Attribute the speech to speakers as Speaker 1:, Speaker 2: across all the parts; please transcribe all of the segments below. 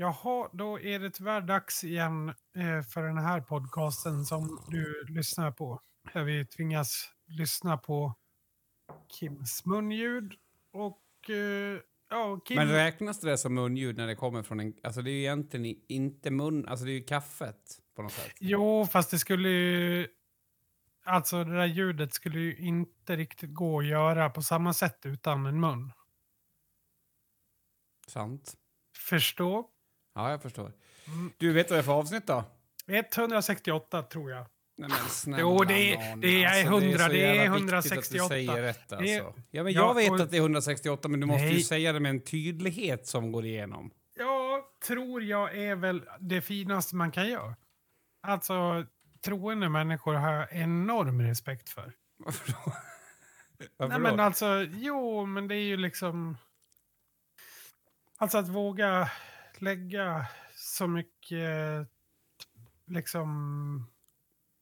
Speaker 1: Jaha, då är det tyvärr dags igen eh, för den här podcasten som du lyssnar på. Där vi tvingas lyssna på Kims munljud och eh, ja, Kim...
Speaker 2: Men räknas det som munljud när det kommer från en... Alltså det är ju egentligen inte mun... Alltså det är ju kaffet på något sätt.
Speaker 1: Jo, fast det skulle ju... Alltså det där ljudet skulle ju inte riktigt gå att göra på samma sätt utan en mun.
Speaker 2: Sant.
Speaker 1: Förstå?
Speaker 2: Ja, jag förstår.
Speaker 1: Mm.
Speaker 2: Du, vet vad det är för avsnitt då?
Speaker 1: 168 tror jag.
Speaker 2: Nej, men snälla
Speaker 1: Jo, det är-
Speaker 2: nån.
Speaker 1: det är
Speaker 2: Alltså,
Speaker 1: 100,
Speaker 2: så
Speaker 1: det är
Speaker 2: jävla viktigt
Speaker 1: 168.
Speaker 2: Att du säger rätt
Speaker 1: Det
Speaker 2: alltså.
Speaker 1: är-
Speaker 2: Ja, men
Speaker 1: Ja,
Speaker 2: jag vet
Speaker 1: och-
Speaker 2: att det är 168, men du måste ju
Speaker 1: Nej.
Speaker 2: säga det med en tydlighet som går igenom.
Speaker 1: Ja, tror jag är väl det finaste man kan göra. Alltså, troende människor har jag enorm respekt för.
Speaker 2: Varför då? Varför
Speaker 1: Nej, men
Speaker 2: då?
Speaker 1: alltså, jo, men det är ju liksom... Alltså att våga lägga så mycket liksom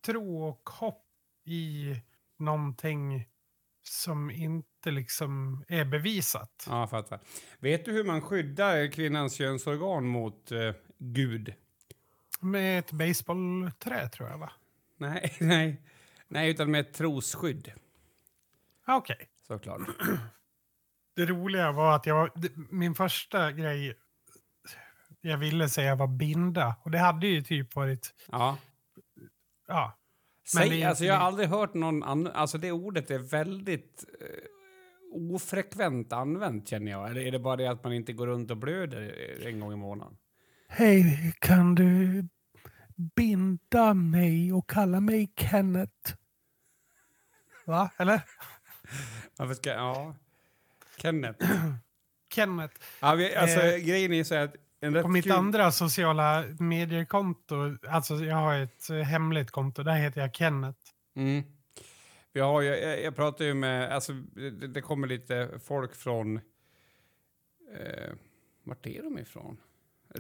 Speaker 1: tro och hopp i någonting som inte liksom är bevisat.
Speaker 2: Ja, jag fattar. Vet du hur man skyddar kvinnans könsorgan mot eh, Gud?
Speaker 1: Med ett baseballträ tror jag va?
Speaker 2: Nej, nej. Nej, utan med ett trosskydd.
Speaker 1: Ah, Okej.
Speaker 2: Såklart.
Speaker 1: Det roliga var att jag, min första grej jag ville säga var binda. Och det hade ju typ varit,
Speaker 2: Ja.
Speaker 1: ja. Men
Speaker 2: Säg,
Speaker 1: det
Speaker 2: alltså, jag har aldrig hört någon annan... Alltså det ordet är väldigt eh, ofrekvent använt känner jag. Eller är det bara det att man inte går runt och blöder eh, en gång i månaden?
Speaker 1: Hej, kan du binda mig och kalla mig Kenneth? Va? Eller?
Speaker 2: Varför ska... Ja. Kenneth.
Speaker 1: Kenneth.
Speaker 2: Ja, vi, alltså,
Speaker 1: Eh,
Speaker 2: grejen är så att...
Speaker 1: På mitt
Speaker 2: kul-
Speaker 1: andra sociala mediekonto, alltså jag har ett eh, hemligt konto, där heter jag Kenneth.
Speaker 2: Mm. Vi har ju, jag, jag pratar ju med, alltså det, det kommer lite folk från, eh, vart är de ifrån?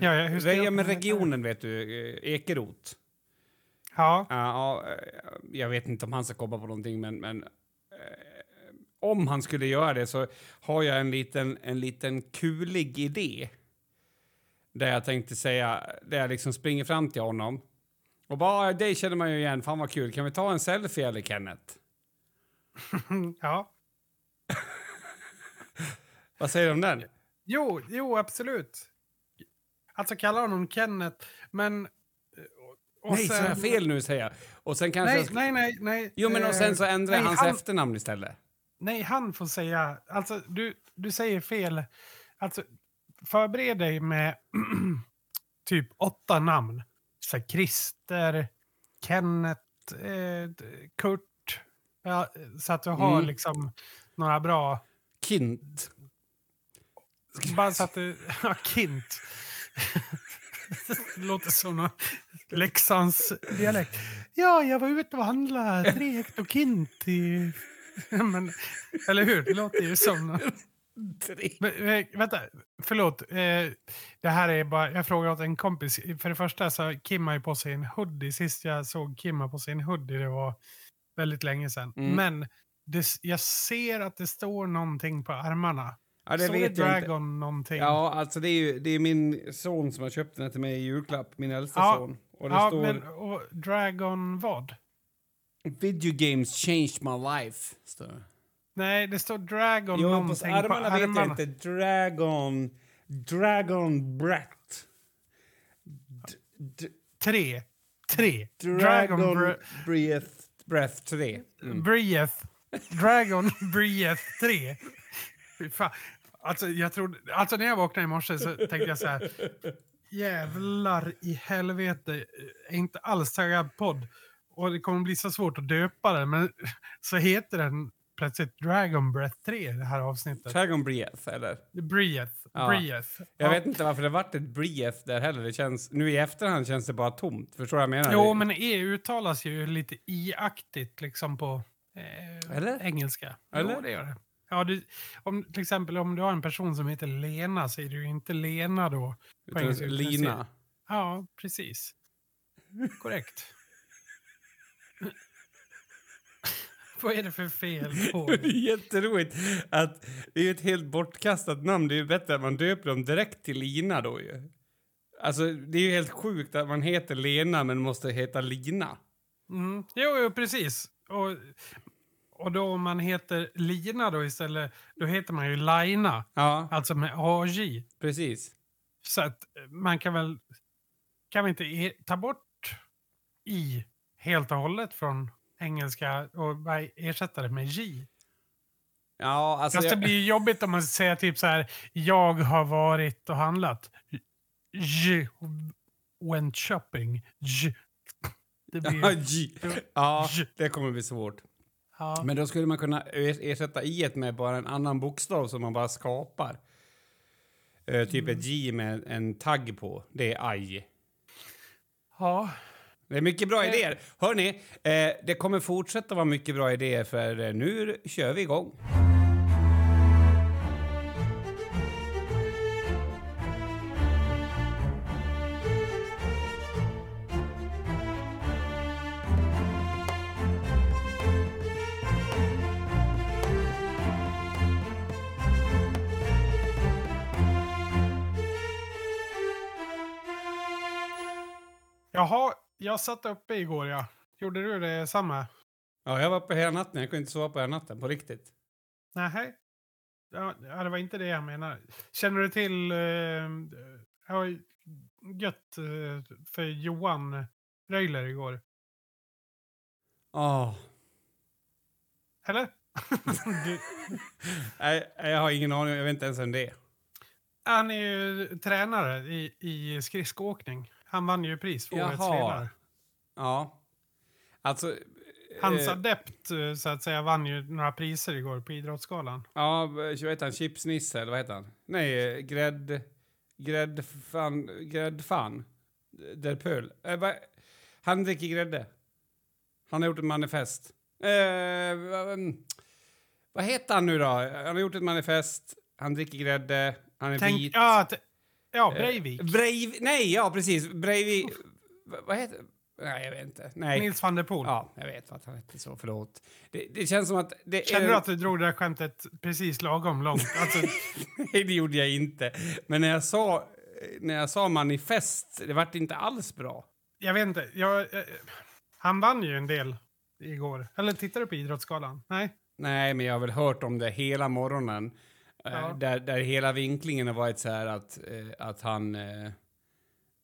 Speaker 1: Ja, ja, hur
Speaker 2: ja, men regionen vet du, eh, Ekerot.
Speaker 1: Ja,
Speaker 2: Ja, eh, jag vet inte om han ska komma på någonting, men, men om han skulle göra det så har jag en liten, en liten kulig idé. Där jag tänkte säga, där jag liksom springer fram till honom. Och bara, det känner man ju igen, fan vad kul. Kan vi ta en selfie eller Kenneth?
Speaker 1: ja.
Speaker 2: Vad säger du om den?
Speaker 1: Jo, jo, absolut. Alltså kalla honom Kenneth, men... och
Speaker 2: nej, så är jag fel nu säger jag. Och sen kanske
Speaker 1: Nej,
Speaker 2: ska...
Speaker 1: nej, nej, nej.
Speaker 2: Jo, men och sen så
Speaker 1: Eh,
Speaker 2: ändrar jag hans
Speaker 1: han,
Speaker 2: efternamn istället.
Speaker 1: Nej, han får säga... Alltså, du, du säger fel. Alltså, förbered dig med typ åtta namn. Så här, Christer, Kenneth, eh, Kurt. Ja, så att du har
Speaker 2: Mm.
Speaker 1: liksom några bra...
Speaker 2: Kint.
Speaker 1: Bara så att du... Ja, Kint. Det låter som någon Leksands dialekt. Ja, jag var ute och handlade tre hektar Kint i... Men, eller hur? Det låter ju som...
Speaker 2: Tre.
Speaker 1: Men, eh, vänta, förlåt. Eh, det här är bara, jag frågar åt en kompis. För det första så Kim har på sig en hoodie. Sist jag såg Kim på sig en hoodie, det var väldigt länge sedan.
Speaker 2: Mm.
Speaker 1: Men det, jag ser att det står någonting på armarna.
Speaker 2: Ja, det vet
Speaker 1: det
Speaker 2: jag inte.
Speaker 1: Dragon någonting?
Speaker 2: Ja, alltså det är ju det är min son som har köpt den här till mig i julklapp, min äldsta
Speaker 1: Ja,
Speaker 2: son. Och det
Speaker 1: ja
Speaker 2: står
Speaker 1: men och Dragon vad?
Speaker 2: Video games changed my life. Står det.
Speaker 1: Nej, det står Dragon
Speaker 2: Jo,
Speaker 1: någonting
Speaker 2: på armarna vet jag inte. Dragon... Dragon Brat. D-
Speaker 1: Tre. Tre.
Speaker 2: Dragon,
Speaker 1: Bra-
Speaker 2: Breath... Breath 3. Mm.
Speaker 1: Breath. Dragon Breath 3. Fy fan. Alltså, jag trodde, alltså när jag vaknade i morse så tänkte jag så här. Jävlar i helvete. Är inte alls taggad podd. Och det kommer bli så svårt att döpa den. Men så heter den plötsligt Dragon Breath 3 det här avsnittet.
Speaker 2: Dragon Breath, eller?
Speaker 1: Breath.
Speaker 2: Ja.
Speaker 1: Breath.
Speaker 2: Jag
Speaker 1: Ja.
Speaker 2: vet inte varför det vart ett Breath där heller. Det känns, nu i efterhand känns det bara tomt. Förstår du vad jag menar?
Speaker 1: Jo, men E uttalas ju lite i-aktigt liksom på eh,
Speaker 2: Eller?
Speaker 1: engelska.
Speaker 2: Eller?
Speaker 1: Jo, det gör det. Ja, du, om, till exempel om du har en person som heter Lena säger du ju inte Lena då. på
Speaker 2: Utan
Speaker 1: engelska,
Speaker 2: Lina.
Speaker 1: Ja, precis. Korrekt. Vad är det för fel på
Speaker 2: Det är jätteroligt att det är ett helt bortkastat namn. Det är ju bättre att man döper dem direkt till Lina då ju. Alltså, det är ju helt sjukt att man heter Lena men måste heta Lina.
Speaker 1: Mm. Jo, jo, precis. Och, och då om man heter Lina då istället, då heter man ju Laina.
Speaker 2: Ja,
Speaker 1: Alltså med AJ.
Speaker 2: precis.
Speaker 1: Så att man kan väl... Kan vi inte ta bort i helt och hållet från engelska och ersätta det med J?
Speaker 2: Ja, alltså...
Speaker 1: Fast det
Speaker 2: jag-
Speaker 1: blir jobbigt om man säger typ så här, jag har varit och handlat. J went shopping. J. Det
Speaker 2: Ja,
Speaker 1: blir...
Speaker 2: G. ja,
Speaker 1: J.
Speaker 2: det kommer bli svårt.
Speaker 1: Ja.
Speaker 2: Men då skulle man kunna er- ersätta i med bara en annan bokstav som man bara skapar. Eh, typ ett J med en tagg på. Det är aj.
Speaker 1: ja.
Speaker 2: Det är mycket bra idéer. Hörni, eh, det kommer fortsätta vara mycket bra idéer för eh, nu kör vi igång.
Speaker 1: Jaha, jag satt uppe igår ja. Gjorde du det samma?
Speaker 2: Ja, jag var uppe hela natten. Jag kunde inte sova på hela natten, på riktigt.
Speaker 1: Nej. Ja, ja, det var inte det jag menade. Känner du till... Eh, ja, gött eh, för Johan Röjler igår.
Speaker 2: Åh.
Speaker 1: Eller? du,
Speaker 2: Nej, jag har ingen aning. Jag vet inte ens vem det är.
Speaker 1: han är ju tränare i, i skridskoåkning. Han vann ju pris för årets ledare.
Speaker 2: Ja. Alltså...
Speaker 1: Hans
Speaker 2: eh,
Speaker 1: adept eh, så att säga vann ju några priser igår på Idrottsgalan.
Speaker 2: Ja, vad heter han? Chipsnisse, eller vad heter han? Nej, eh, grädd... Gräddfan... Gräddfan? Derpöl. Eh, va- han dricker grädde. Han har gjort ett manifest. Eh, vad- heter han nu då? Han har gjort ett manifest. Han dricker grädde. Han är
Speaker 1: Tänk,
Speaker 2: vit.
Speaker 1: ja, ja,
Speaker 2: Eh,
Speaker 1: Breivik.
Speaker 2: Breiv, nej, ja precis. Breivik... Va- vad heter... Nej, jag vet inte. Nej.
Speaker 1: Nils van der Poel.
Speaker 2: Ja, jag vet att han hette så. Förlåt. Det, det känns som att... Det
Speaker 1: Känner
Speaker 2: är...
Speaker 1: du att du drog det här skämtet precis lagom långt? Alltså,
Speaker 2: Nej, det gjorde jag inte. Men när jag sa, när jag sa manifest, det vart inte alls bra.
Speaker 1: jag vet inte. Jag, eh, han vann ju en del igår. Eller tittade du på Idrottsgalan? Nej?
Speaker 2: Nej, men jag har väl hört om det hela morgonen. Eh,
Speaker 1: Ja.
Speaker 2: Där, där hela vinklingen har varit så här att, eh, att han... Eh,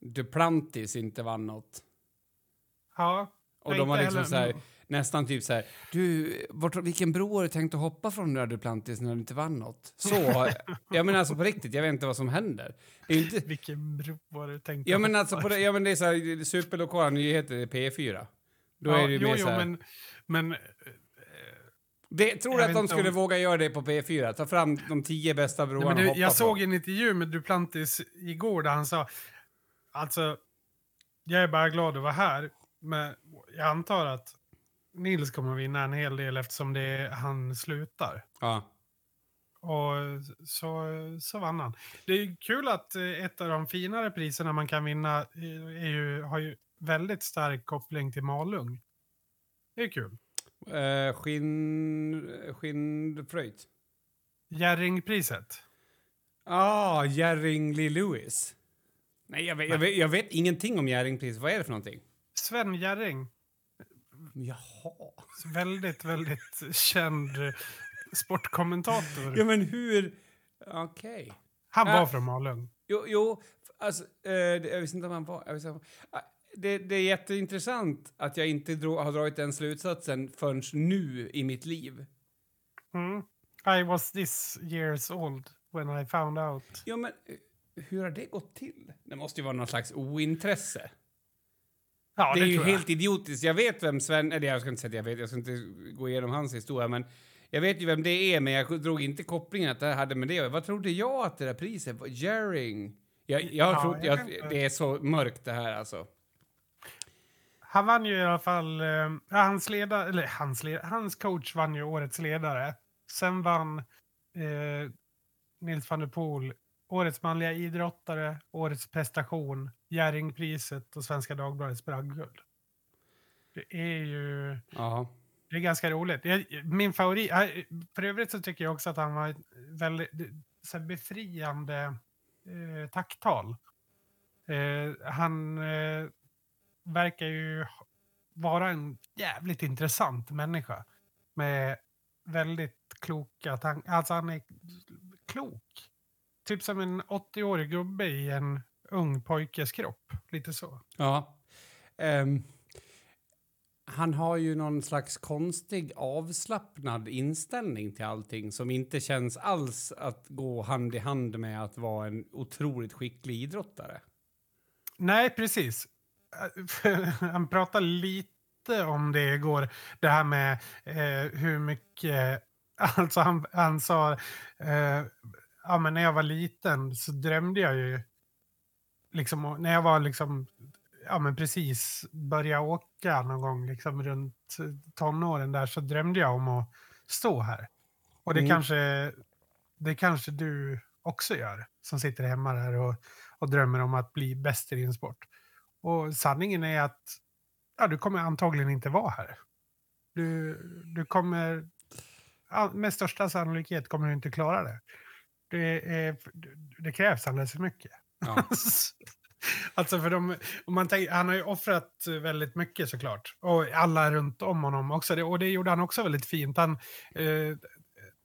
Speaker 2: Duplantis inte vann något.
Speaker 1: Ja.
Speaker 2: Och de var
Speaker 1: inte
Speaker 2: liksom
Speaker 1: heller.
Speaker 2: så här, nästan typ så här, du, vart, vilken bro har du tänkt att hoppa från där Duplantis när du inte vann något? Så, jag menar alltså på riktigt, jag vet inte vad som händer. Inte,
Speaker 1: Vilken bro var det tänkt
Speaker 2: ja
Speaker 1: att
Speaker 2: men
Speaker 1: hoppa?
Speaker 2: alltså på det, ja men det är så här, superlokala nyheter i P4. Då
Speaker 1: ja,
Speaker 2: är det ju
Speaker 1: jo,
Speaker 2: mer
Speaker 1: jo,
Speaker 2: så här,
Speaker 1: men, men
Speaker 2: det, tror du att de skulle
Speaker 1: om-
Speaker 2: våga göra det på P4? Ta fram de tio bästa
Speaker 1: Nej,
Speaker 2: broarna och
Speaker 1: du, jag
Speaker 2: på.
Speaker 1: såg en intervju med Duplantis igår där han sa alltså jag är bara glad att vara här men jag antar att Nils kommer vinna en hel del eftersom det är han slutar.
Speaker 2: Ja.
Speaker 1: Och så, så vann han. Det är kul att eh, ett av de finare priserna man kan vinna eh, är ju, har ju väldigt stark koppling till Malung. Det är kul.
Speaker 2: Eh, skinn... Skinnfröjt.
Speaker 1: Jerringpriset.
Speaker 2: Ah, Lee Lewis. Nej, jag vet, jag, vet, jag vet ingenting om Jerringpriset. Vad är det för någonting?
Speaker 1: Sven Jerring.
Speaker 2: Jaha.
Speaker 1: Väldigt, väldigt känd sportkommentator.
Speaker 2: Ja, men hur... Okej.
Speaker 1: Han
Speaker 2: Äh.
Speaker 1: var från Malung.
Speaker 2: Jo, jo alltså, eh, jag visste inte om han var... Jag visste det, det är jätteintressant att jag inte dro, har dragit den slutsatsen förrän nu i mitt liv.
Speaker 1: Mm. I was this years old when I found out.
Speaker 2: Ja, men eh, hur har det gått till? Det måste ju vara någon slags ointresse.
Speaker 1: Ja,
Speaker 2: det är ju helt idiotiskt. Jag vet vem Sven... Eller jag ska inte säga jag vet, jag ska inte gå igenom hans historia, men jag vet ju vem det är, men jag drog inte kopplingen att det här hade med det Vad trodde jag att det där priset var? Jerring. Jag, jag
Speaker 1: Ja,
Speaker 2: trott...
Speaker 1: jag
Speaker 2: det är så mörkt det här alltså.
Speaker 1: Han vann ju i alla fall, eh, hans ledare, eller hans, led, hans coach vann ju årets ledare. Sen vann eh, Nils van der Poel årets manliga idrottare, årets prestation, Jerringpriset och Svenska Dagbladets bragdguld. Det är ju
Speaker 2: Ja.
Speaker 1: det är ganska roligt. Jag, min favorit, för övrigt så tycker jag också att han var ett väldigt så befriande eh, tacktal. Eh, han eh, verkar ju vara en jävligt intressant människa. Med väldigt kloka tankar. Alltså han är klok. Typ som en 80-årig gubbe i en ung pojkes kropp. Lite så.
Speaker 2: Ja. Ehm, han har ju någon slags konstig avslappnad inställning till allting som inte känns alls att gå hand i hand med att vara en otroligt skicklig idrottare.
Speaker 1: Nej, precis. Han pratade lite om det igår. Det här med eh, hur mycket... Alltså han, han sa... Eh, ja, men när jag var liten så drömde jag ju... Liksom, när jag var liksom... Ja, men precis börja åka någon gång liksom runt tonåren där så drömde jag om att stå här. Och det,
Speaker 2: Mm.
Speaker 1: kanske, det kanske du också gör som sitter hemma där och, och drömmer om att bli bäst i din sport. Och sanningen är att ja, du kommer antagligen inte vara här. Du, du kommer, med största sannolikhet kommer du inte klara det. Det, är, det krävs alldeles för mycket.
Speaker 2: Ja.
Speaker 1: alltså för de, man tänker, han har ju offrat väldigt mycket såklart. Och alla runt om honom också. Det, och det gjorde han också väldigt fint. Han eh,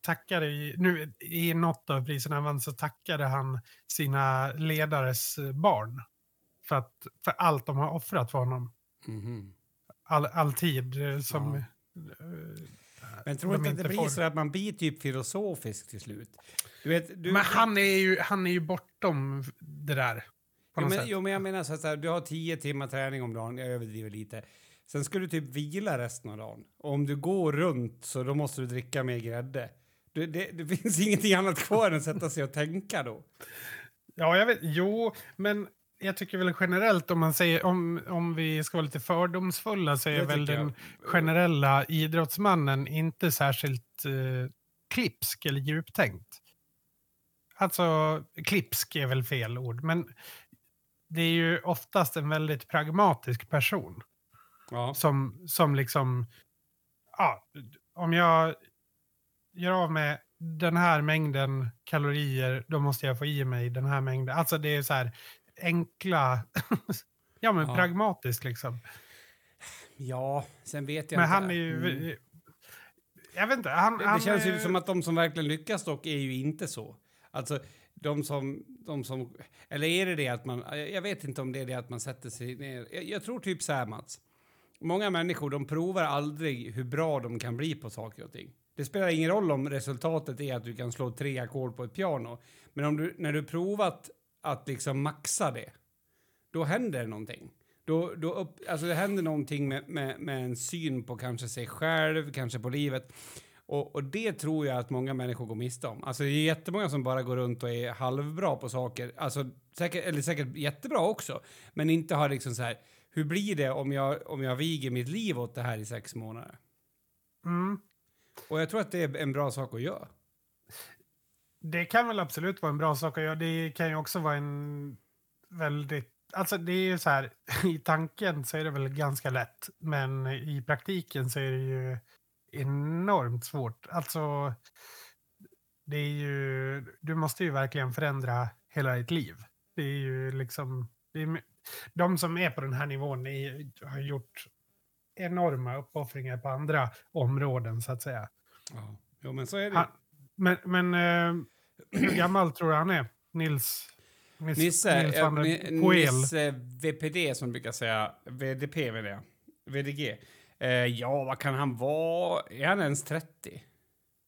Speaker 1: tackade i, nu, i något av priserna han vann så tackade han sina ledares barn. För, att, för allt de har offrat för honom.
Speaker 2: Mhm.
Speaker 1: All, all tid eh, som...
Speaker 2: Ja.
Speaker 1: eh,
Speaker 2: Men tror
Speaker 1: de
Speaker 2: inte att det blir
Speaker 1: får.
Speaker 2: så att man blir typ filosofisk till slut? Du vet, du,
Speaker 1: Men han är, ju, han är ju bortom det där.
Speaker 2: Jo, men, jo, men jag menar så här, du har tio timmar träning om dagen, jag överdriver lite. Sen ska du typ vila resten av dagen. Och om du går runt så då måste du dricka mer grädde. Du, det, det finns ingenting annat kvar än att sätta sig och tänka då.
Speaker 1: Ja, jag vet. Jo, men jag tycker väl generellt om man säger om, om vi ska vara lite fördomsfulla så är väl den
Speaker 2: jag.
Speaker 1: generella idrottsmannen inte särskilt eh, klipsk eller djuptänkt. Alltså, klipsk är väl fel ord, men det är ju oftast en väldigt pragmatisk person
Speaker 2: Ja.
Speaker 1: som, som liksom, ja, om jag gör av med den här mängden kalorier, då måste jag få i mig den här mängden. Alltså det är så här enkla, ja men
Speaker 2: Ja.
Speaker 1: pragmatiskt liksom.
Speaker 2: ja, sen vet jag
Speaker 1: Men
Speaker 2: inte.
Speaker 1: han är ju,
Speaker 2: Mm.
Speaker 1: jag vet inte, han,
Speaker 2: Det,
Speaker 1: han
Speaker 2: det känns ju som att de som verkligen lyckas dock är ju inte så. Alltså, de som, de som... Eller är det det att man... Jag jag vet inte om det är det att man sätter sig ner. Jag, jag tror typ så här, Mats. Många människor, de provar aldrig hur bra de kan bli på saker och ting. Det spelar ingen roll om resultatet är att du kan slå tre ackord på ett piano. Men om du, när du provat att liksom maxa det, då händer någonting. Då, då upp, alltså det händer någonting med, med, med en syn på kanske sig själv, kanske på livet. Och, och det tror jag att många människor går miste om. Alltså det är jättemånga som bara går runt och är halvbra på saker. Alltså säkert, eller säkert jättebra också. Men inte har liksom så här, hur blir det om jag, om jag viger mitt liv åt det här i sex månader?
Speaker 1: Mm,
Speaker 2: Och jag tror att det är en bra sak att göra.
Speaker 1: Det kan väl absolut vara en bra sak att göra. Det kan ju också vara en väldigt, alltså det är ju så här, i tanken så är det väl ganska lätt, men i praktiken så är det ju enormt svårt. Alltså, det är ju, du måste ju verkligen förändra hela ditt liv. Det är ju liksom, det är, de som är på den här nivån är, har gjort enorma uppoffringar på andra områden så att säga.
Speaker 2: Ja. Jo, men så är det.
Speaker 1: Han, men men eh, hur gammal tror du han är? Nils? Nils
Speaker 2: Nisse,
Speaker 1: Nils Poel.
Speaker 2: Nisse VPD som brukar säga, VDP vill jag, VDG. Eh, ja, vad kan han vara? Är han ens 30?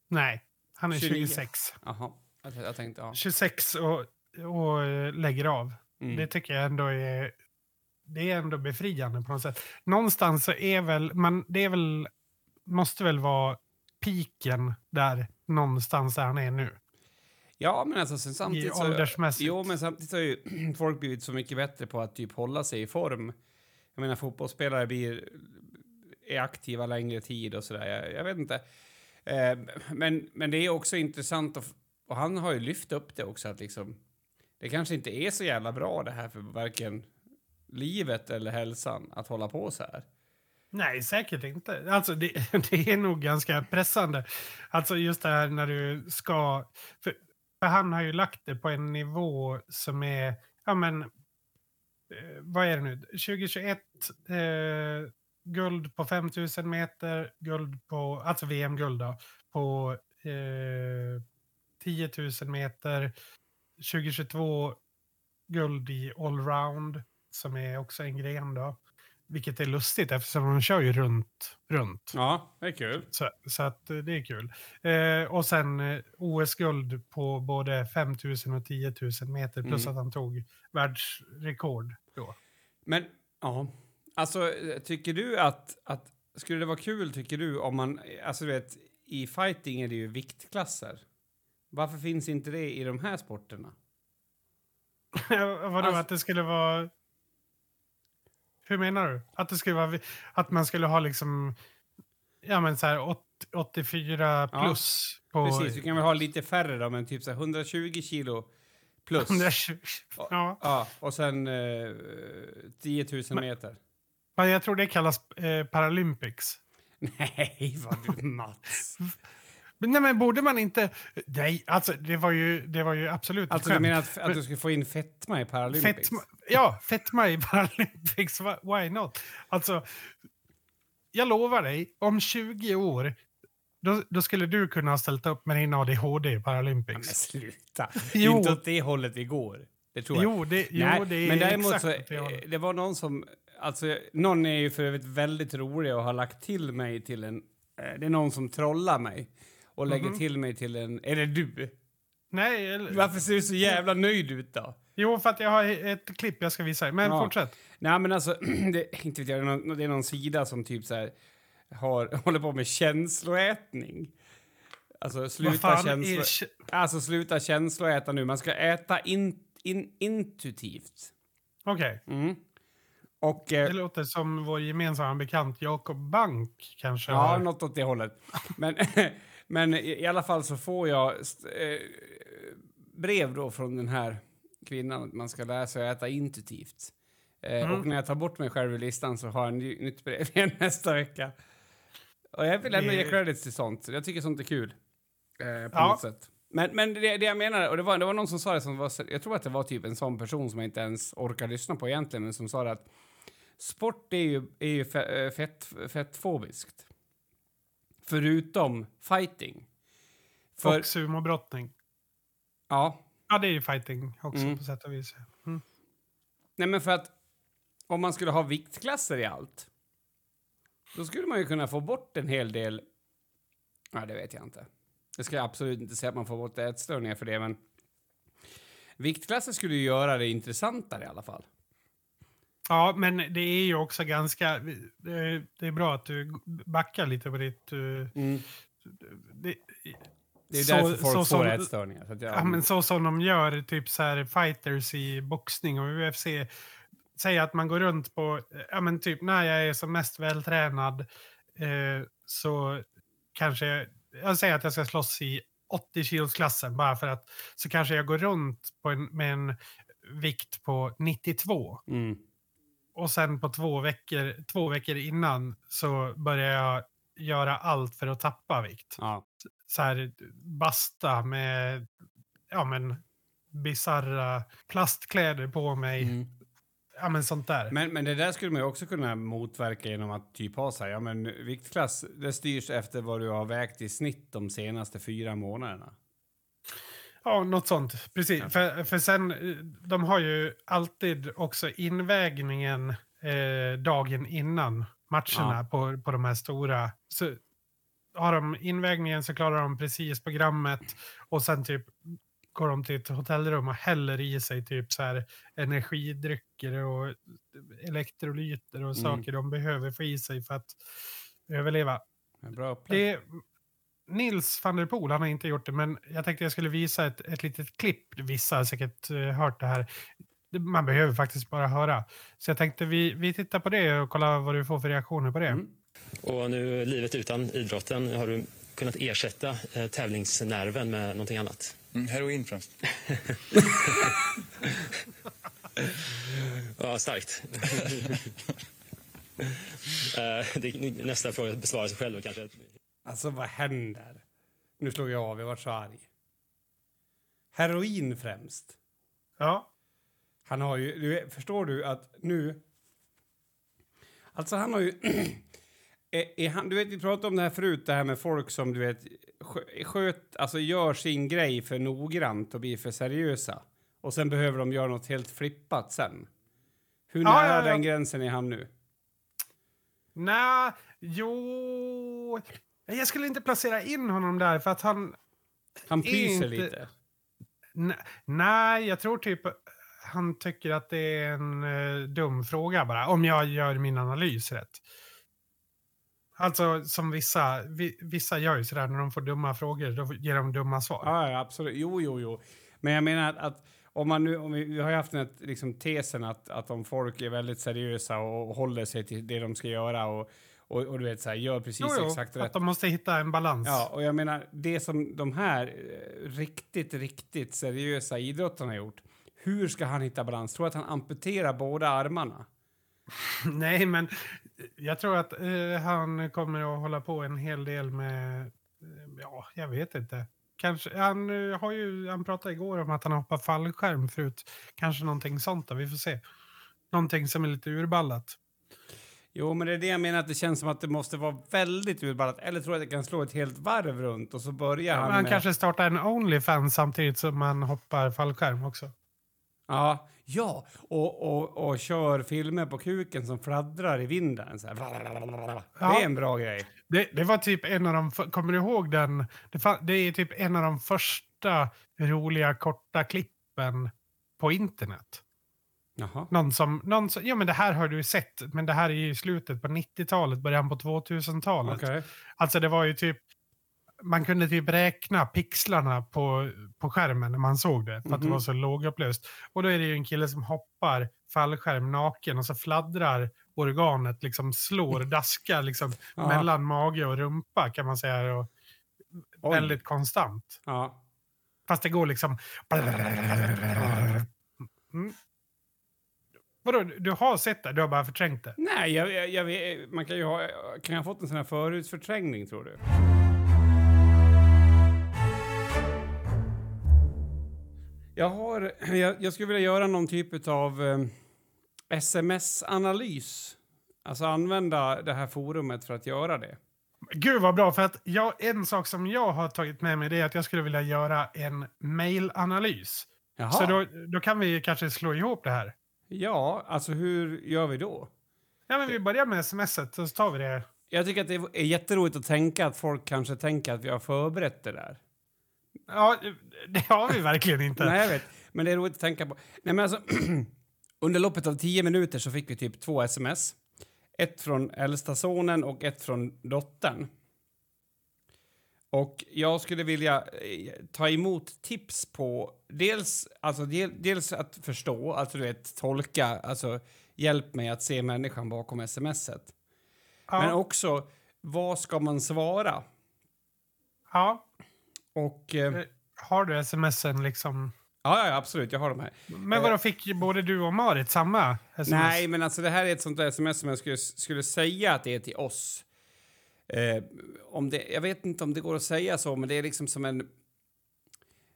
Speaker 1: Nej, han är
Speaker 2: 29.
Speaker 1: 26.
Speaker 2: Jaha, jag, jag tänkte, ja.
Speaker 1: 26 och, och lägger av.
Speaker 2: Mm.
Speaker 1: Det tycker jag ändå är... Det är ändå befriande på något sätt. Någonstans så är väl... Man, det är väl... Måste väl vara piken där någonstans där han är nu.
Speaker 2: Ja, men alltså sen
Speaker 1: I
Speaker 2: samtidigt så... Jo, men samtidigt har ju folk blivit så mycket bättre på att typ hålla sig i form. Jag menar, fotbollsspelare blir, är aktiva längre tid och sådär. Jag, jag vet inte. Eh, men, men det är också intressant och, och han har ju lyft upp det också att liksom det kanske inte är så jävla bra det här för varken livet eller hälsan att hålla på så här.
Speaker 1: Nej, säkert inte. Alltså, det, det är nog ganska pressande. Alltså just det här när du ska... För, för han har ju lagt det på en nivå som är... Ja, men, eh, vad är det nu? 2021, eh, guld på 5000 meter, guld på, alltså VM-guld då, på eh, 10 000 meter. 2022 guld i allround, som är också en gren då. Vilket är lustigt eftersom de kör ju runt, runt.
Speaker 2: Ja, det är kul.
Speaker 1: Så, så att eh, det är kul. Eh, och sen eh, OS-guld på både 5000 och 10 000 meter plus
Speaker 2: Mm.
Speaker 1: att han tog världsrekord då.
Speaker 2: Men, ja. Alltså, tycker du att, att... Skulle det vara kul, tycker du, om man... Alltså, du vet, i fighting är det ju viktklasser. Varför finns inte det i de här sporterna?
Speaker 1: Vadå,
Speaker 2: Alltså-
Speaker 1: att det skulle vara... Hur menar du? Att det skulle vara... Att man skulle ha liksom... Ja, men så här åt- 84
Speaker 2: Ja,
Speaker 1: plus på...
Speaker 2: Precis, du kan väl ha lite färre då, men typ så här 120 kilo plus.
Speaker 1: 120, ja.
Speaker 2: Ja, och sen eh, 10 000 meter.
Speaker 1: Men jag tror det kallas eh, Paralympics.
Speaker 2: Nej, vad du Mats.
Speaker 1: Nej, men borde man inte... Nej, alltså det var ju, det var ju absolut
Speaker 2: Alltså du
Speaker 1: skämt.
Speaker 2: menar att, att du ska få in fetma i Paralympics?
Speaker 1: Fetma, ja, fetma i Paralympics. Why- not? Alltså, jag lovar dig, om 20 år då, då skulle du kunna ha ställt upp med din ADHD i
Speaker 2: Ja, men
Speaker 1: Paralympics.
Speaker 2: sluta. Det
Speaker 1: Jo.
Speaker 2: inte åt det hållet vi går. Det tror jag.
Speaker 1: Jo, det, jo,
Speaker 2: Nej,
Speaker 1: det är
Speaker 2: men däremot så,
Speaker 1: det
Speaker 2: det var någon som, alltså någon är ju för övrigt väldigt rolig och har lagt till mig till en, eh, det är någon som trollar mig och lägger
Speaker 1: Mhm.
Speaker 2: till mig till en, är det du?
Speaker 1: Nej, eller,
Speaker 2: Varför ser du så jävla nöjd ut då?
Speaker 1: jo, för att jag har ett klipp jag ska visa dig. Men
Speaker 2: Ja.
Speaker 1: fortsätt.
Speaker 2: Nej men alltså, det, inte vet jag, det är någon, det är någon sida som typ så här har, håller på med känsloätning. Alltså sluta, känslo, alltså sluta känsloäta nu, man ska äta in, in, intuitivt.
Speaker 1: Okej,
Speaker 2: Mm. Och...
Speaker 1: det
Speaker 2: Eh,
Speaker 1: låter som vår gemensamma bekant Jakob Bank kanske
Speaker 2: ja,
Speaker 1: har...
Speaker 2: något åt det hållet. Men, men i, i alla fall så får jag eh, brev då från den här kvinnan att man ska lära sig att äta intuitivt. Eh,
Speaker 1: Mm.
Speaker 2: Och när jag tar bort mig själv ur listan så har jag en ny, nytt brev igen nästa vecka. Och jag vill ändå ge credits till sånt. Jag tycker sånt är kul. Eh, på
Speaker 1: Ja.
Speaker 2: något sätt. Men, men det, det jag menar, och det var, det var någon som sa det som var, jag tror att det var typ en sån person som jag inte ens orkar lyssna på egentligen, men som sa det att sport är ju, är ju fe- eh, fett, fettfobiskt. Förutom fighting. För,
Speaker 1: Och sumobrottning.
Speaker 2: ja,
Speaker 1: Ja, det är ju fighting också
Speaker 2: Mm.
Speaker 1: på sätt och vis. Mm.
Speaker 2: nej men för att om man skulle ha viktklasser i allt, då skulle man ju kunna få bort en hel del, ja det vet jag inte. Jag ska absolut inte säga att man får bort ätstörningar för det, men viktklasser skulle ju göra det intressantare i alla fall.
Speaker 1: Ja, men det är ju också ganska... Det är, bra att du backar lite på ditt... uh, Det,
Speaker 2: Det är
Speaker 1: Så-
Speaker 2: därför folk
Speaker 1: så
Speaker 2: får ätstörningar. Så
Speaker 1: ja, men så som de gör, typ så här fighters i boxning och UFC. Säg att man går runt på, ja men typ när jag är som mest vältränad eh, så kanske, jag- jag säger att jag ska slåss i 80 kilosklassen bara för att så kanske jag går runt på en, med en vikt på 92
Speaker 2: mm.
Speaker 1: Och sen på två veckor, två veckor innan så börjar jag göra allt för att tappa vikt.
Speaker 2: ja.
Speaker 1: Så här basta med ja men plastkläder på mig.
Speaker 2: Mm.
Speaker 1: Ja men sånt där.
Speaker 2: Men, men det där skulle man ju också kunna motverka genom att typ ha så här, ja men viktklass, det styrs efter vad du har vägt i snitt de senaste fyra månaderna.
Speaker 1: Ja, något sånt. Precis. För, för sen, eh, de har ju alltid också invägningen eh, dagen innan matcherna på, på de här stora. Så har de invägningen så klarar de precis programmet och sen typ går de till ett hotellrum och häller i sig typ så här energidrycker och elektrolyter och saker de behöver få i sig för att överleva.
Speaker 2: Bra upplägg.
Speaker 1: Det, Nils van der Poel, han har inte gjort det, men jag tänkte jag skulle visa ett, ett litet klipp. Vissa har säkert eh, hört det här. Man behöver faktiskt bara höra. Så jag tänkte vi, vi tittar på det och kollar vad du får för reaktioner på det.
Speaker 2: Mm.
Speaker 3: Och nu livet utan idrotten, har du kunnat ersätta eh, tävlingsnerven med någonting annat?
Speaker 4: Mm, heroin främst.
Speaker 3: Ja, starkt. Eh, det, nästa fråga besvarar sig själv kanske.
Speaker 2: Alltså vad händer? Nu slog jag av, jag var så arg. Heroin främst.
Speaker 1: Ja,
Speaker 2: Han har ju, du, förstår du att nu... Alltså han har ju... är, är han, du vet, vi pratade om det här förut, det här med folk som du vet skö- sköt, alltså gör sin grej för noggrant och blir för seriösa. Och sen behöver de göra något helt flippat sen. Hur
Speaker 1: Ja,
Speaker 2: nära
Speaker 1: ja, ja.
Speaker 2: den gränsen är han nu?
Speaker 1: Nej, jo... Jag skulle inte placera in honom där för att han...
Speaker 2: Han pyser
Speaker 1: Inte-
Speaker 2: lite.
Speaker 1: N- Nej, jag tror typ han tycker att det är en eh, dum fråga bara. Om jag gör min analys rätt. Alltså som vissa, vi, vissa gör ju sådär när de får dumma frågor, då ger de dumma svar.
Speaker 2: Ja, ja, absolut. Jo, jo, jo. Men jag menar att, att om man nu, om vi, vi har ju haft den här, liksom, tesen att, att om folk är väldigt seriösa och, håller sig till det de ska göra och, och, och du vet så här, gör precis
Speaker 1: Jo, jo,
Speaker 2: exakt
Speaker 1: att
Speaker 2: rätt.
Speaker 1: de måste hitta en balans.
Speaker 2: Ja, och jag menar det som de här eh, riktigt, riktigt seriösa idrottarna har gjort. Hur ska han hitta balans? Tror att han amputerar båda armarna?
Speaker 1: Nej, men jag tror att eh, han kommer att hålla på en hel del med... eh, Ja, jag vet inte. Kanske, han, eh, har ju, han pratade igår om att han har hoppat fallskärm förut. Kanske någonting sånt då, vi får se. Någonting som är lite urballat.
Speaker 2: Jo, men det är det jag menar att det känns som att det måste vara väldigt urballat. Eller tror att det kan slå ett helt varv runt och så börjar
Speaker 1: Han,
Speaker 2: han
Speaker 1: han
Speaker 2: med...
Speaker 1: kanske startar en Onlyfans samtidigt som han hoppar fallskärm också.
Speaker 2: Ja, ja. Och, och, och kör filmer på kuken som fladdrar i vinden. Så här. Det är en bra grej.
Speaker 1: Det, det var typ en av de... Kommer du ihåg den? Det, det är typ en av de första roliga korta klippen på internet.
Speaker 2: Jaha.
Speaker 1: Någon som, någon som, ja men det här har du sett, men det här är ju slutet på 90-talet, början på 2000-talet.
Speaker 2: Okej.
Speaker 1: Alltså det var ju typ, man kunde typ räkna pixlarna på, på skärmen när man såg det, för att det
Speaker 2: Mhm.
Speaker 1: var så lågupplöst. Och då är det ju en kille som hoppar fallskärm naken och så fladdrar organet, liksom slår, daskar liksom
Speaker 2: Ja.
Speaker 1: mellan mage och rumpa kan man säga. Och
Speaker 2: Oj.
Speaker 1: väldigt konstant.
Speaker 2: Ja.
Speaker 1: Fast det går liksom... Mm. Vadå, du har sett det? Du har bara förträngt det?
Speaker 2: Nej, jag, jag, jag vet, man kan ju ha... Kan jag ha fått en sån här förhusförträngning, tror du? Jag har... Jag, jag skulle vilja göra någon typ av eh, sms-analys. Alltså använda det här forumet för att göra det.
Speaker 1: Gud vad bra, för att jag, en sak som jag har tagit med mig är att jag skulle vilja göra en mailanalys. Så då, då kan vi kanske slå ihop det här.
Speaker 2: Ja, alltså hur gör vi då?
Speaker 1: Ja, men vi börjar med smset så tar vi det.
Speaker 2: Jag tycker att det är jätteroligt att tänka att folk kanske tänker att vi har förberett det där.
Speaker 1: Ja, det har vi verkligen inte.
Speaker 2: Nej, jag vet. Men det är roligt att tänka på. Nej, men alltså, under loppet av tio minuter så fick vi typ två sms. Ett från äldsta sonen och ett från dottern. Och jag skulle vilja eh, ta emot tips på dels, alltså, del, dels att förstå, alltså du vet, tolka, alltså hjälp mig att se människan bakom smset.
Speaker 1: ja,
Speaker 2: Men också, vad ska man svara?
Speaker 1: ja.
Speaker 2: Och... Eh,
Speaker 1: Eh, Har du smsen liksom?
Speaker 2: ja, ja, absolut, jag har de här.
Speaker 1: Men vadå, fick ju både du och Marit samma sms?
Speaker 2: Nej, men alltså det här är ett sånt där sms som jag skulle, skulle säga att det är till oss. Eh, om det, jag vet inte om det går att säga så, men det är liksom som en...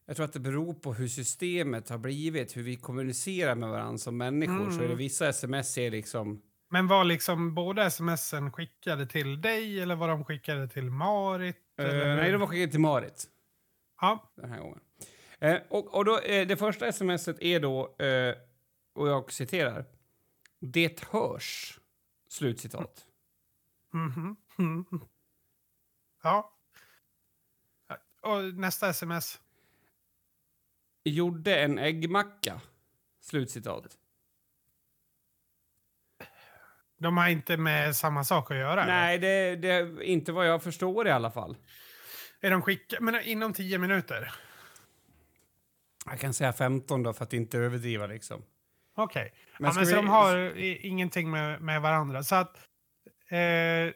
Speaker 2: Jag tror att det beror på hur systemet har blivit, hur vi kommunicerar med varandra som människor. Så är det vissa sms är liksom...
Speaker 1: Men var liksom båda smsen skickade till dig eller var de skickade till Marit?
Speaker 2: Eh, nej, de var skickade till Marit
Speaker 1: Ja,
Speaker 2: den här gången. Eh, och och då, eh, det första smset är då, eh, och jag citerar, Det hörs. Slutcitat.
Speaker 1: Mhm. Mm. Ja. Och nästa sms.
Speaker 2: Gjorde en äggmacka. Slutcitat.
Speaker 1: De har inte med samma sak att göra?
Speaker 2: Nej, det, det är inte vad jag förstår i alla fall.
Speaker 1: Är de skicka... Men inom tio minuter?
Speaker 2: Jag kan säga 15 då för att inte överdriva liksom.
Speaker 1: Okej.
Speaker 2: Men
Speaker 1: Ja, men så
Speaker 2: vi-
Speaker 1: de har ingenting med, med varandra. Så att... Eh,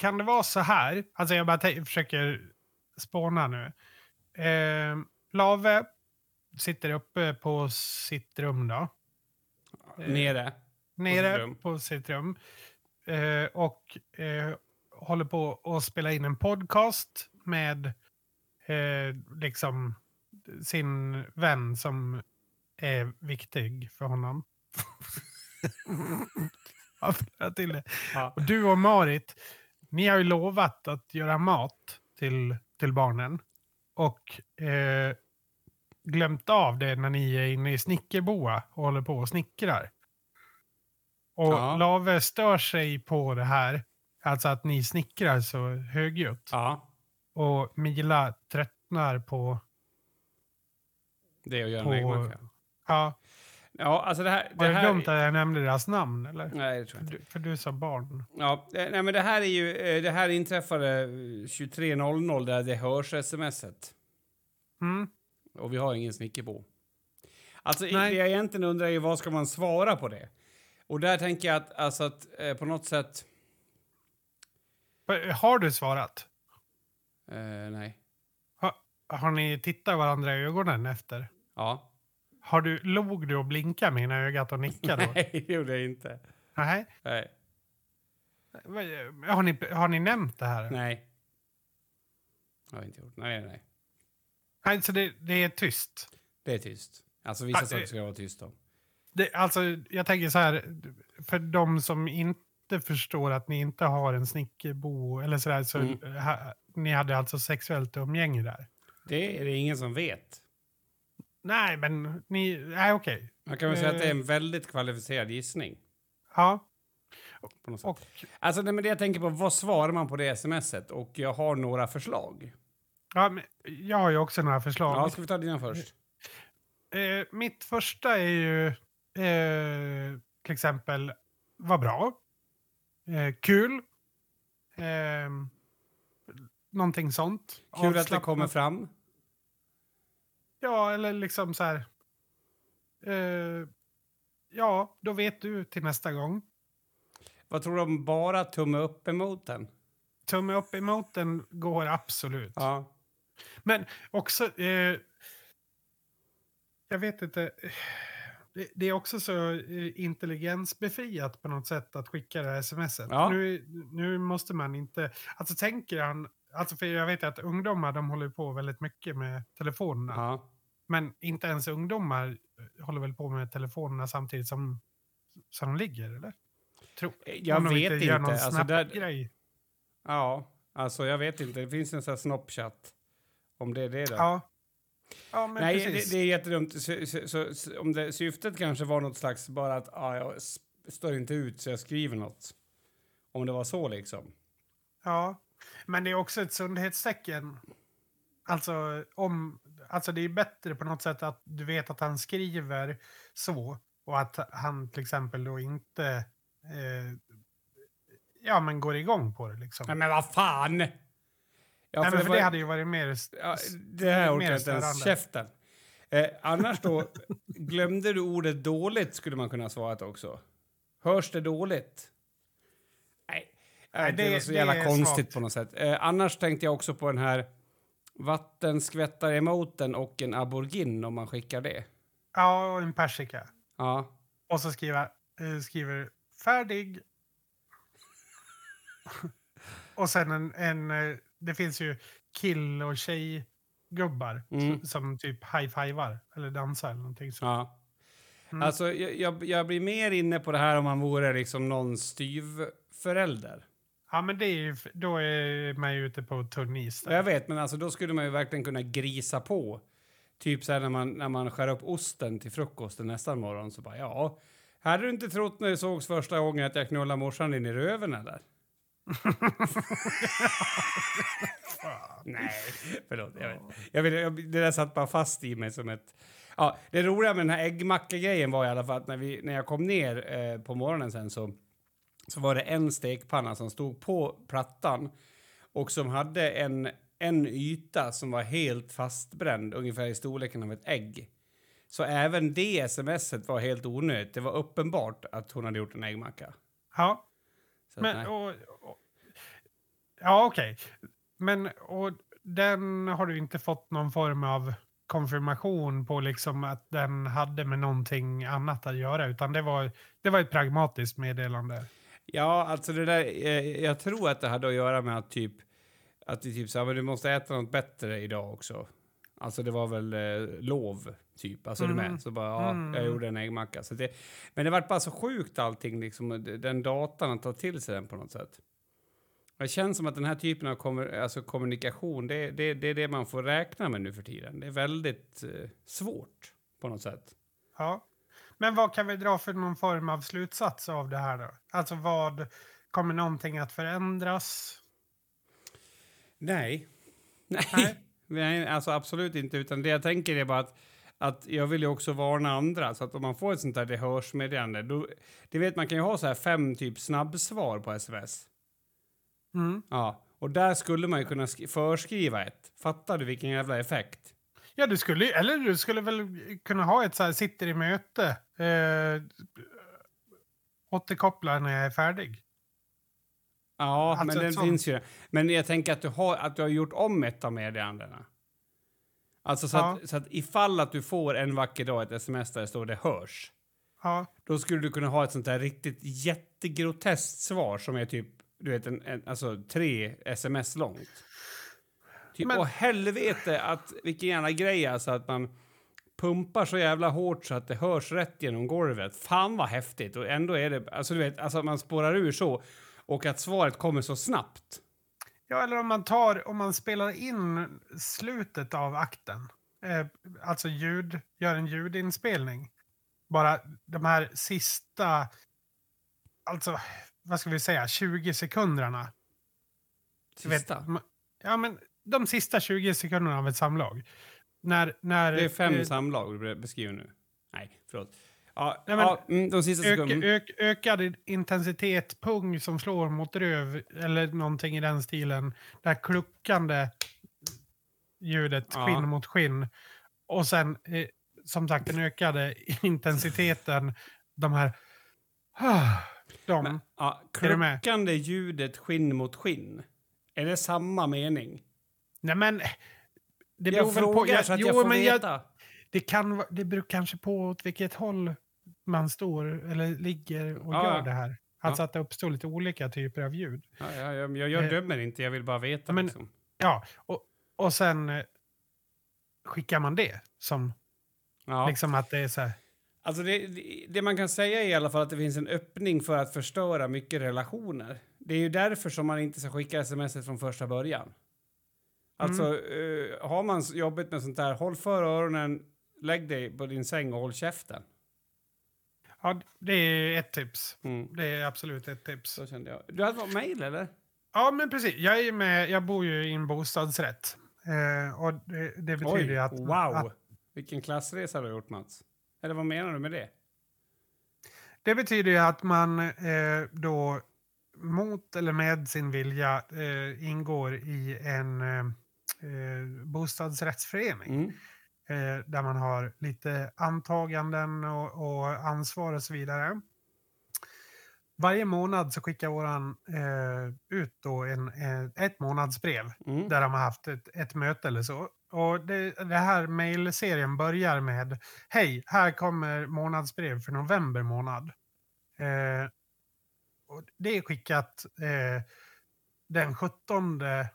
Speaker 1: kan det vara så här? Alltså jag bara försöker spåna nu. Eh, Lave sitter uppe på sitt rum då. Eh,
Speaker 2: Nere.
Speaker 1: nere
Speaker 2: rum.
Speaker 1: på sitt rum. Eh, och eh, håller på att spela in en podcast med eh, liksom sin vän som är viktig för honom. Jag till det.
Speaker 2: Ja.
Speaker 1: Och du och Marit, ni har ju lovat att göra mat till, till barnen. Och eh, glömt av det när ni är inne i snickerboa och håller på och snickrar. Och
Speaker 2: Ja.
Speaker 1: Lave stör sig på det här. Alltså att ni snickrar så högljutt.
Speaker 2: ja,
Speaker 1: Och Mila tröttnar på...
Speaker 2: det är att göra
Speaker 1: på
Speaker 2: en äggmacka.
Speaker 1: ja,
Speaker 2: Ja, alltså det här... Det
Speaker 1: det
Speaker 2: här
Speaker 1: dumt att jag nämnde deras namn? Eller?
Speaker 2: Nej, det tror
Speaker 1: För
Speaker 2: jag inte.
Speaker 1: du, för du sa barn.
Speaker 2: Ja, eh, nej, men det här är ju... eh, Det här inträffade eh, 23.00 där det hörs smset.
Speaker 1: Mm.
Speaker 2: Och vi har ingen snickerbo. Alltså, i-
Speaker 1: Nej.
Speaker 2: det jag egentligen undrar är vad ska man svara på det? Och där tänker jag att, alltså att eh, på något sätt...
Speaker 1: Har du svarat?
Speaker 2: Eh, nej.
Speaker 1: Har ni tittat varandra i ögonen efter?
Speaker 2: Ja.
Speaker 1: Har du, log du och blinkade med ena ögat och nickade? då?
Speaker 2: Nej, det gjorde jag inte.
Speaker 1: Nej.
Speaker 2: Nej.
Speaker 1: Har ni, har ni nämnt det här?
Speaker 2: Nej. Jag har inte gjort. Nej, nej.
Speaker 1: Nej, så det, det är tyst.
Speaker 2: Det är tyst. Alltså vissa
Speaker 1: Ah,
Speaker 2: saker ska vara tyst om.
Speaker 1: Det, alltså, jag tänker så här, för de som inte förstår att ni inte har en snickerbo eller så där, så
Speaker 2: Mm.
Speaker 1: ha, ni hade alltså sexuellt umgänge där?
Speaker 2: Det är det ingen som vet.
Speaker 1: Nej, men ni, nej okej.
Speaker 2: Man kan väl säga att det är
Speaker 1: Eh.
Speaker 2: en väldigt kvalificerad gissning.
Speaker 1: Ja,
Speaker 2: På något sätt.
Speaker 1: och
Speaker 2: Alltså, nej, men det jag tänker på, vad svarar man på det smset? Och jag har några förslag.
Speaker 1: ja, men jag har ju också några förslag.
Speaker 2: Ja, ska vi ta dina först?
Speaker 1: Eh, mitt första är ju eh, till exempel, vad bra, eh, kul, eh, någonting sånt.
Speaker 2: Kul att det kommer fram.
Speaker 1: Ja, eller liksom så här. Eh, ja, då vet du till nästa gång.
Speaker 2: Vad tror du om bara tumme upp emot den?
Speaker 1: Tumme upp emot den går absolut.
Speaker 2: Ja.
Speaker 1: Men också, eh, jag vet inte, det, det är också så eh, intelligensbefriat på något sätt att skicka det här smset.
Speaker 2: Ja.
Speaker 1: Nu, nu måste man inte, alltså tänker han, alltså för jag vet att ungdomar de håller på väldigt mycket med telefonerna.
Speaker 2: ja.
Speaker 1: Men inte ens ungdomar håller väl på med telefonerna samtidigt som, som de ligger, eller? Tro,
Speaker 2: Jag
Speaker 1: om de
Speaker 2: vet
Speaker 1: gör
Speaker 2: inte.
Speaker 1: någon
Speaker 2: Alltså, där,
Speaker 1: Snap-grej.
Speaker 2: ja, alltså jag vet inte. Det finns en sån här Snapchat. Om det är det då.
Speaker 1: Ja. Ja, men
Speaker 2: Nej, det, det är jättedumt. Så, så, så, så, om det, syftet kanske var något slags bara att ah, jag står inte ut så jag skriver något. Om det var så liksom.
Speaker 1: Ja, men det är också ett sundhetstecken. Alltså, om, alltså det är bättre på något sätt att du vet att han skriver så och att han till exempel då inte eh, ja, men går igång på det. Liksom.
Speaker 2: Nej, men vad fan! Ja,
Speaker 1: Nej, men för
Speaker 2: var-
Speaker 1: det hade ju varit mer...
Speaker 2: ja, det här orkar inte ens. Käften. Eh, annars då, glömde du ordet dåligt skulle man kunna svara också. Hörs det dåligt? Nej,
Speaker 1: Nej,
Speaker 2: det,
Speaker 1: det-
Speaker 2: var så
Speaker 1: det
Speaker 2: jävla konstigt
Speaker 1: svagt.
Speaker 2: på något sätt. Eh, annars tänkte jag också på den här vattenskvättar-emoten och en aborigin om man skickar det.
Speaker 1: Ja, och en persika.
Speaker 2: Ja.
Speaker 1: Och så skriver, eh, skriver färdig. och sen en, en... eh, Det finns ju kill och tjejgubbar
Speaker 2: Mm.
Speaker 1: som, typ high-fivar eller dansar eller någonting. Så.
Speaker 2: ja.
Speaker 1: Mm.
Speaker 2: Alltså, jag, jag, jag blir mer inne på det här om man vore liksom någon styvförälder.
Speaker 1: Ja, men det är ju, då är man ju ute på tunn is.
Speaker 2: Jag vet, men alltså då skulle man ju verkligen kunna grisa på. Typ så här när man, när man skär upp osten till frukosten nästa morgon så bara ja. Hade du inte trott när det sågs första gången att jag knullade morsan in i röven eller? Nej, förlåt. Jag vet. Jag vet, jag, det där satt bara fast i mig som ett... Ja, det roliga med den här äggmacka-grejen var i alla fall att när, vi, när jag kom ner eh, på morgonen sen så, så var det en stekpanna som stod på plattan och som hade en, en yta som var helt fastbränd, ungefär i storleken av ett ägg. Så även det smset var helt onödigt. Det var uppenbart att hon hade gjort en äggmacka.
Speaker 1: Ja,
Speaker 2: Så
Speaker 1: men... Och, och, ja, okej. Men och den har du inte fått någon form av konfirmation på liksom att den hade med någonting annat att göra, utan det var, det var ett pragmatiskt meddelande.
Speaker 2: Ja, alltså det där, eh, jag tror att det hade att göra med att typ att det typ så här, men du måste äta något bättre idag också. Alltså det var väl eh, lov, typ. Alltså är du
Speaker 1: Mm.
Speaker 2: med? Så bara, ja,
Speaker 1: Mm.
Speaker 2: jag gjorde en äggmacka. Så det, men det vart bara så sjukt allting, liksom, den datan, att ta till sig den på något sätt. Det känns som att den här typen av kommer, alltså kommunikation, det, det, det är det man får räkna med nu för tiden. Det är väldigt eh, svårt på något sätt.
Speaker 1: Ja. Men vad kan vi dra för någon form av slutsats av det här då? Alltså vad, kommer någonting att förändras?
Speaker 2: Nej. Nej.
Speaker 1: Nej.
Speaker 2: Alltså absolut inte. Utan det jag tänker är bara att, att jag vill ju också varna andra. Så att om man får ett sånt där det hörs-meddelande, då... Det vet man kan ju ha så här fem typ snabbsvar på sms.
Speaker 1: Mm.
Speaker 2: Ja, och där skulle man ju kunna sk- förskriva ett. Fattar du vilken jävla effekt?
Speaker 1: Ja, du skulle, eller du skulle väl kunna ha ett så här, sitter i möte, eh, återkopplar när jag är färdig.
Speaker 2: Ja,
Speaker 1: Alltså
Speaker 2: men den
Speaker 1: sånt-
Speaker 2: finns ju. Men jag tänker att du har, att du har gjort om ett av meddelandena. Alltså så,
Speaker 1: Ja.
Speaker 2: att, så att ifall att du får en vacker dag ett sms där det står det hörs.
Speaker 1: Ja,
Speaker 2: Då skulle du kunna ha ett sånt där riktigt jättegroteskt svar som är typ, du vet, en, en, alltså tre sms långt. Typ,
Speaker 1: Men-
Speaker 2: åh helvete, att, vilken jävla grej alltså att man pumpar så jävla hårt så att det hörs rätt genom golvet. Fan vad häftigt! Och ändå är det, alltså du vet, alltså att man spårar ur så. Och att svaret kommer så snabbt.
Speaker 1: ja eller om man tar, om man spelar in slutet av akten, eh, alltså ljud, gör en ljudinspelning. Bara de här sista, alltså vad ska vi säga, 20 sekunderna. Vet,
Speaker 2: Sista.
Speaker 1: ma- ja, men de sista 20 sekunderna av ett samlag. När, när,
Speaker 2: Det är fem
Speaker 1: eh,
Speaker 2: samlag du beskriver nu. Nej, förlåt. Ja,
Speaker 1: Nej, men-
Speaker 2: ja mm, de sista
Speaker 1: ök,
Speaker 2: sekunderna.
Speaker 1: ök, ökad intensitet, pung som slår mot röv eller någonting i den stilen. Det här kluckande ljudet,
Speaker 2: Ja.
Speaker 1: skinn mot skinn. Och sen, eh, som sagt, den ökade intensiteten. De här... De.
Speaker 2: Men, ja, kluckande ljudet skinn mot skinn. Är det samma mening?
Speaker 1: Nej men, det beror
Speaker 2: jag
Speaker 1: väl på...
Speaker 2: frågar så att jag får
Speaker 1: men jag,
Speaker 2: veta.
Speaker 1: det, kan, det beror kanske på åt vilket håll man står eller ligger och
Speaker 2: Ja,
Speaker 1: gör
Speaker 2: ja.
Speaker 1: det här. Alltså att det uppstår lite olika typer av ljud.
Speaker 2: Ja, ja, jag, jag, jag
Speaker 1: Eh,
Speaker 2: dömer inte, jag vill bara veta.
Speaker 1: men-
Speaker 2: liksom.
Speaker 1: Ja, och, och sen eh, skickar man det som
Speaker 2: ja.
Speaker 1: liksom att det är så här.
Speaker 2: Alltså det, det man kan säga är i alla fall att det finns en öppning för att förstöra mycket relationer. Det är ju därför som man inte ska skicka sms från första början. Alltså, eh, har man jobbigt med sånt där, håll för öronen, lägg dig på din säng och håll käften.
Speaker 1: Ja, det är ett tips.
Speaker 2: Mm.
Speaker 1: Det är absolut ett tips.
Speaker 2: Så kände jag. Du hade fått mejl, eller?
Speaker 1: Ja, men precis. Jag, är med, jag bor ju i en bostadsrätt. Eh, och det, det betyder ju att...
Speaker 2: wow!
Speaker 1: Att,
Speaker 2: Vilken klassresa du har gjort, Mats. Eller vad menar du med det?
Speaker 1: det betyder ju att man eh, då mot eller med sin vilja eh, ingår i en eh, bostadsrättsförening.
Speaker 2: Mm.
Speaker 1: eh, där man har lite antaganden och, och ansvar och så vidare. Varje månad så skickar våran eh, ut då en, eh, ett månadsbrev
Speaker 2: Mm.
Speaker 1: där de har haft ett, ett möte eller så. Och det, det här mejlserien börjar med Hej, här kommer månadsbrev för november månad. Eh, och det är skickat eh, den 17 eh,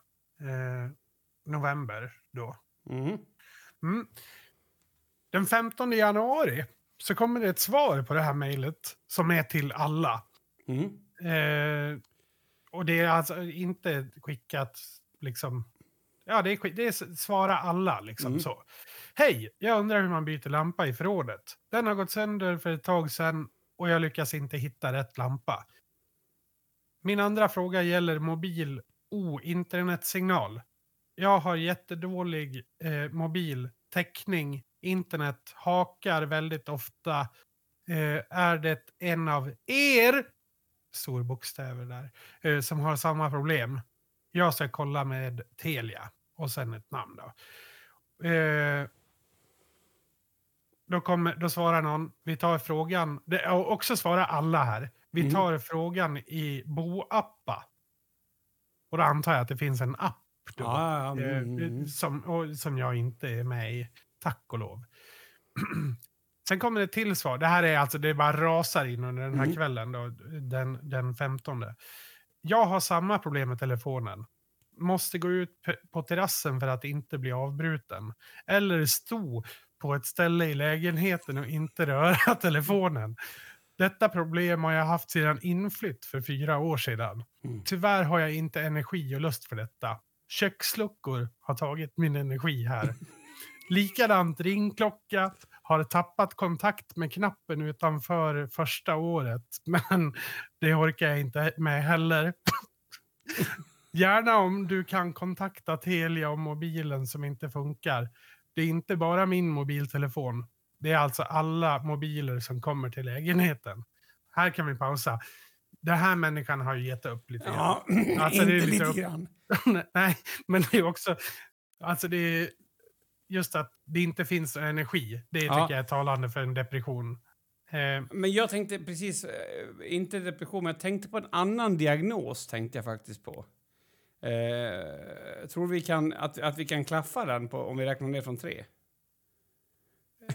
Speaker 1: november då.
Speaker 2: Mm.
Speaker 1: Mm. Den 15 januari så kommer det ett svar på det här mejlet som är till alla.
Speaker 2: Mm.
Speaker 1: Eh, och det är alltså inte skickat liksom... Ja, det är, det är svara alla liksom
Speaker 2: Mm.
Speaker 1: så. Hej, jag undrar hur man byter lampa i förrådet. Den har gått sönder för ett tag sedan och jag lyckas inte hitta rätt lampa. Min andra fråga gäller mobil o-internetsignal. Jag har jättedålig eh, mobil täckning. Internet hakar väldigt ofta. Eh, är det en av er, stor bokstäver där, eh, som har samma problem? Jag ska kolla med Telia och sen ett namn då. Eh, då, kommer, då svarar någon, vi tar frågan, det, och också svarar alla här. Vi
Speaker 2: Mm.
Speaker 1: tar frågan i Boappa. Och då antar jag att det finns en app då. Eh,
Speaker 2: mm,
Speaker 1: som, och, som jag inte är med i, tack och lov. Sen kommer det till svar. Det här är alltså, det bara rasar in under den här
Speaker 2: Mm.
Speaker 1: kvällen, då, den, den 15. Jag har samma problem med telefonen. måste gå ut på terrassen för att inte bli avbruten. Eller stå på ett ställe i lägenheten och inte röra telefonen. Detta problem har jag haft sedan inflytt för fyra år sedan.
Speaker 2: Mm.
Speaker 1: Tyvärr har jag inte energi och lust för detta. Köksluckor har tagit min energi här. Likadant ringklocka, har tappat kontakt med knappen utanför första året, men det orkar jag inte med heller. Gärna om du kan kontakta Telia om mobilen som inte funkar. Det är inte bara min mobiltelefon. Det är alltså alla mobiler som kommer till lägenheten. Här kan vi pausa. Den här människan har ju gett upp lite grann.
Speaker 2: Ja,
Speaker 1: Alltså,
Speaker 2: inte
Speaker 1: lite
Speaker 2: lite
Speaker 1: upp-
Speaker 2: grann.
Speaker 1: Nej, men det är också... Alltså det är just att det inte finns energi. Det
Speaker 2: Ja.
Speaker 1: tycker jag är talande för en depression. Eh,
Speaker 2: Men jag tänkte precis, eh, inte depression, men jag tänkte på en annan diagnos tänkte jag faktiskt på. Eh, tror vi kan, att, att vi kan klaffa den på, om vi räknar ner från tre?